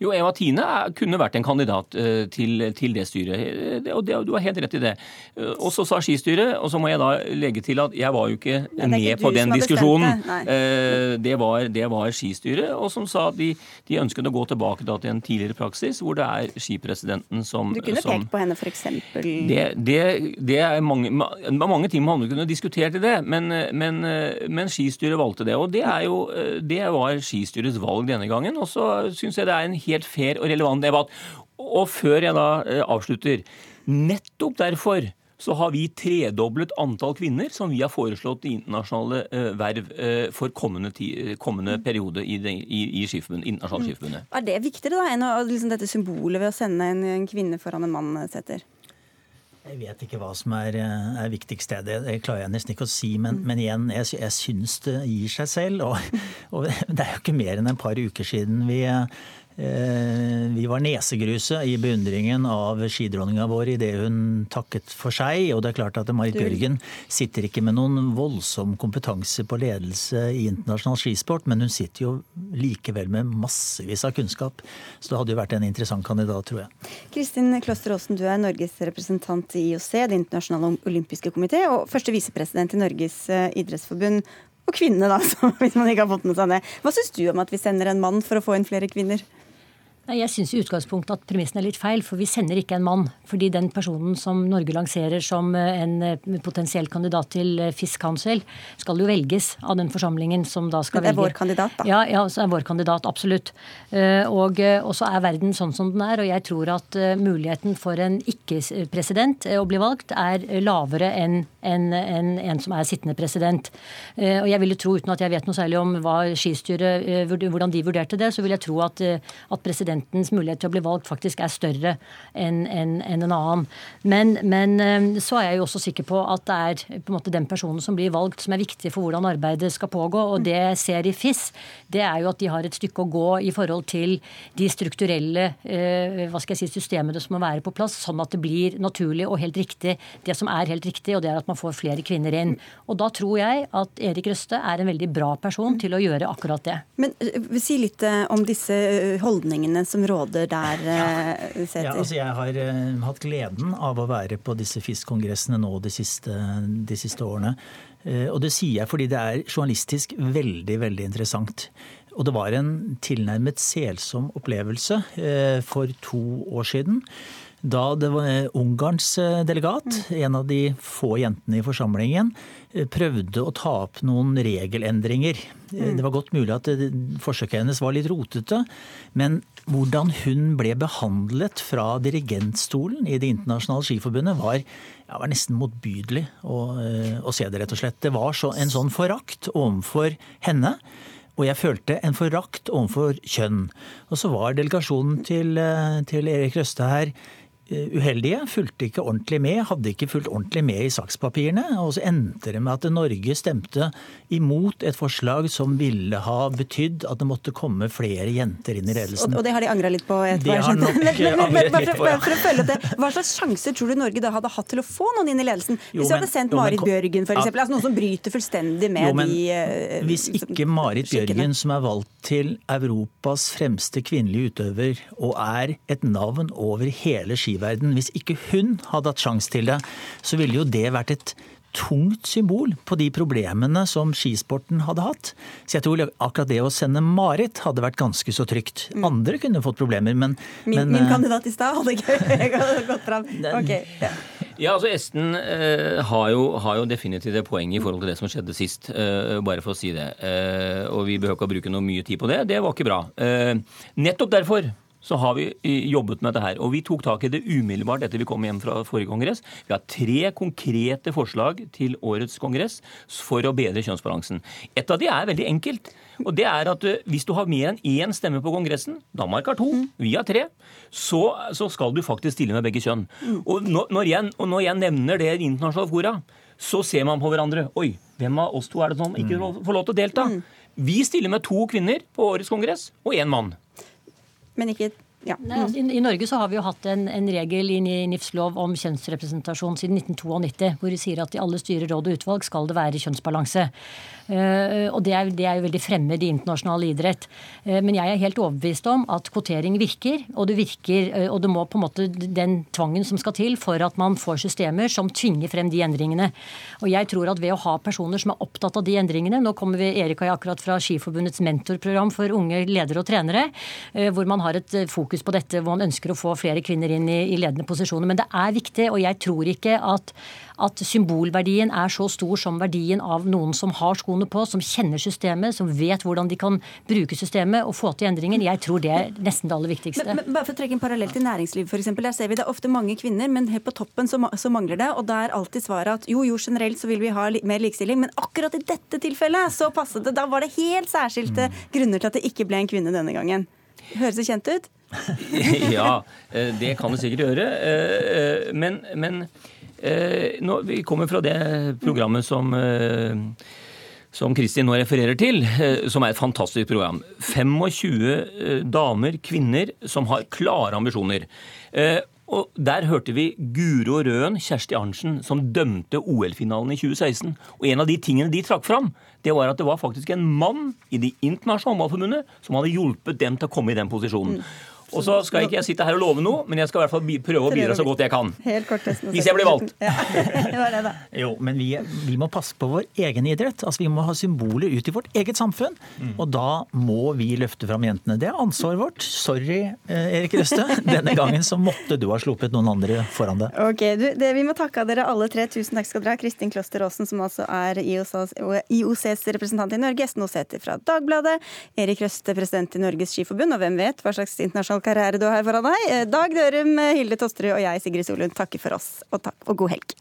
Jo, Eva Tine kunne vært en kandidat til, til, det styret, og du har helt rett i det. Uh, og så sa skistyret, og så må jeg da legge til at jeg var jo ikke Nei, med ikke på den diskusjonen. Det. Uh, det, var, det, var, skistyret, og som sa at de, de ønsket å gå tilbake da, til en tidligere praksis hvor det er skipresidenten som Du kunne som, pekt på henne, f.eks.? Det, det, det er mange, mange ting man kunne diskutert i det, men, men, men skistyret valgte det. Og det, er jo, det var skistyrets valg denne gangen. Og så syns jeg det er en helt helt fair og relevant debatt. Og før jeg da eh, avslutter Nettopp derfor så har vi tredoblet antall kvinner som vi har foreslått i internasjonale uh, verv uh, for kommende, kommende periode i, det, i, i internasjonale mm. skiforbundet. Er det viktigere da enn å, liksom dette symbolet ved å sende en, en kvinne foran en mann, setter? Jeg vet ikke hva som er, er viktigst. Det, det klarer jeg nesten ikke å si. Men, mm. men igjen, jeg, jeg syns det gir seg selv. Og, [laughs] og, det er jo ikke mer enn et par uker siden vi Eh, vi var nesegruset i beundringen av skidronninga vår idet hun takket for seg. Og det er klart at Marit Bjørgen sitter ikke med noen voldsom kompetanse på ledelse i internasjonal skisport, men hun sitter jo likevel med massevis av kunnskap. Så det hadde jo vært en interessant kandidat, tror jeg. Kristin Kloster Aasen, du er Norges representant i IOC, Det internasjonale olympiske komité, og første visepresident i Norges eh, idrettsforbund. Og kvinne, da, [laughs] hvis man ikke har fått med seg det. Hva syns du om at vi sender en mann for å få inn flere kvinner? Jeg syns i utgangspunktet at premissen er litt feil, for vi sender ikke en mann. Fordi den personen som Norge lanserer som eh, en eh, potensiell kandidat til eh, FIS Council, skal jo velges av den forsamlingen som da skal velge. Det er vår kandidat, da? Ja, ja så er vår kandidat, absolutt. Og, og så er verden sånn som den er, og jeg tror at muligheten for en ikke-president å bli valgt er lavere enn en, en, en, som er sittende president. Og jeg ville tro, uten at jeg vet noe særlig om hva skistyret, hvordan de vurderte det, så vil jeg tro at, at presidenten presidentens mulighet til å bli valgt faktisk er større enn en, en, en annen. Men, men, eh, så er jeg jo også sikker på at det er på en måte den personen som blir valgt, som er viktig for hvordan arbeidet skal pågå. Og det jeg ser i FIS, det er jo at de har et stykke å gå i forhold til de strukturelle eh, hva skal jeg si, systemene som må være på plass, sånn at det blir naturlig og helt riktig det som er helt riktig, og det er at man får flere kvinner inn. Og da tror jeg at Erik Røste er en veldig bra person til å gjøre akkurat det. Men uh, si litt om disse holdningene som råder der, ja. Sæther? Ja, altså jeg har uh, hatt gleden av å være på disse FIS-kongressene nå de siste, de siste årene. Uh, og det sier jeg fordi det er journalistisk veldig, veldig interessant. Og det var en tilnærmet selsom opplevelse uh, for to år siden. Da det var Ungarns delegat, en av de få jentene i forsamlingen, prøvde å ta opp noen regelendringer. Mm. Det var godt mulig at forsøket hennes var litt rotete, men hvordan hun ble behandlet fra dirigentstolen i Det internasjonale skiforbundet, var, ja, var nesten motbydelig å, eh, å, se det, rett og slett. Det var så, en sånn forakt overfor henne. Og jeg følte en forakt overfor kjønn. Og så var delegasjonen til, eh, til Erik Røste her uheldige. Fulgte ikke ordentlig med, hadde ikke fulgt ordentlig med i sakspapirene. Og så endte det med at Norge stemte imot et forslag som ville ha betydd at det måtte komme flere jenter inn i ledelsen. Og, det har de angra litt på? Det har nok. [laughs] For å følge det, Hva slags sjanser tror du Norge da hadde hatt til å få noen inn i ledelsen? Hvis vi hadde sendt Marit Bjørgen f.eks., ja. altså noen som bryter fullstendig med jo, de uh, Hvis ikke Marit Bjørgen, som er valgt til Europas fremste kvinnelige utøver, og er et navn over hele skiverden verden. Hvis ikke hun hadde hatt sjanse til det, så ville jo det vært et tungt symbol på de problemene som skisporten hadde hatt. Så jeg tror akkurat det å sende Marit hadde vært ganske så trygt. Mm. Andre kunne fått problemer, men Min, men, min eh, kandidat i stad hadde ikke [laughs] gått fram. [laughs] Okay. Ja. Ja, altså Esten eh, har, jo, har, jo, definitivt et poeng i forhold til det som skjedde sist. Eh, bare for å si det. Eh, og vi behøver ikke å bruke noe mye tid på det. Det var ikke bra. Eh, nettopp derfor så har vi jobbet med dette her. Og vi tok tak i det umiddelbart etter vi kom hjem fra forrige kongress. Vi har tre konkrete forslag til årets kongress for å bedre kjønnsbalansen. Et av de er veldig enkelt. Og det er at eh, hvis du har mer enn én stemme på Kongressen, Danmark har to, vi har tre, så, så skal du faktisk stille med begge kjønn. Og når jeg, og når jeg nevner det i internasjonale fora, så ser man på hverandre. Oi, hvem av oss to er det som ikke får lov til å delta? Vi stiller med to kvinner på årets kongress og én mann men ikke ja. Nei, altså, i, i, Norge så har vi jo hatt en, en regel i NIFs lov om kjønnsrepresentasjon siden 1992, hvor de sier at i alle styrer, råd og utvalg skal det være kjønnsbalanse. Uh, og det er, det er, jo veldig fremmed i internasjonal idrett. Uh, men jeg er helt overbevist om at kvotering virker, og det virker, uh, og det må på en måte den tvangen som skal til for at man får systemer som tvinger frem de endringene. Og jeg tror at ved å ha personer som er opptatt av de endringene Nå kommer vi Erik og jeg akkurat fra Skiforbundets mentorprogram for unge ledere og trenere, hvor man har et fokus på dette, hvor man ønsker å få flere kvinner inn i, i ledende posisjoner. Men det er viktig, og jeg tror ikke at, at, symbolverdien er så stor som verdien av noen som har skoene på, som kjenner systemet, som vet hvordan de kan bruke systemet og få til endringer. Jeg tror det er nesten det aller viktigste. Men, men bare for å trekke en parallell til næringsliv, f.eks. Der ser vi det er ofte mange kvinner, men helt på toppen så, så mangler det. Og da er alltid svaret at jo, jo, generelt så vil vi ha li mer likestilling, men akkurat i dette tilfellet så passet det. Da var det helt særskilte mm. grunner til at det ikke ble en kvinne denne gangen. Høres det kjent ut? [laughs] ja, eh, det kan det sikkert gjøre. Eh, eh, men, men nå, vi kommer fra det programmet som som Kristin nå refererer til, som er et fantastisk program. 25 damer, kvinner, som har klare ambisjoner. Og Der hørte vi Guro Røen, Kjersti Arntzen, som dømte OL-finalen i 2016. Og En av de tingene de trakk fram, det var at det var faktisk en mann i Det internasjonale håndballforbundet som hadde hjulpet dem til å komme i den posisjonen. Mm. Og så skal ikke jeg sitte her og love noe, men jeg skal i hvert fall prøve å bidra så godt jeg kan. Helt kort, Hvis jeg blir valgt. Ja, [laughs] det var det, da. Jo, men vi, vi, må passe på vår egen idrett. Altså, Vi må ha symboler ut i vårt eget samfunn. Mm. Og da må vi løfte fram jentene. Det er ansvaret vårt. Sorry, eh, Erik Røste. [laughs] Denne gangen så måtte du ha sluppet noen andre foran deg. Ok, du, det, Vi må takke dere alle tre. Tusen takk skal dere ha. Kristin Kloster Aasen, som altså er IOCs, IOCs representant i Norge. Esten Osæter fra Dagbladet. Erik Røste, president i Norges Skiforbund. Og hvem vet hva slags internasjonal karriere du har foran deg. Dag Dørum, Hilde Tosterud og jeg, Sigrid Solund, takker for oss. Og, takk, og god helg.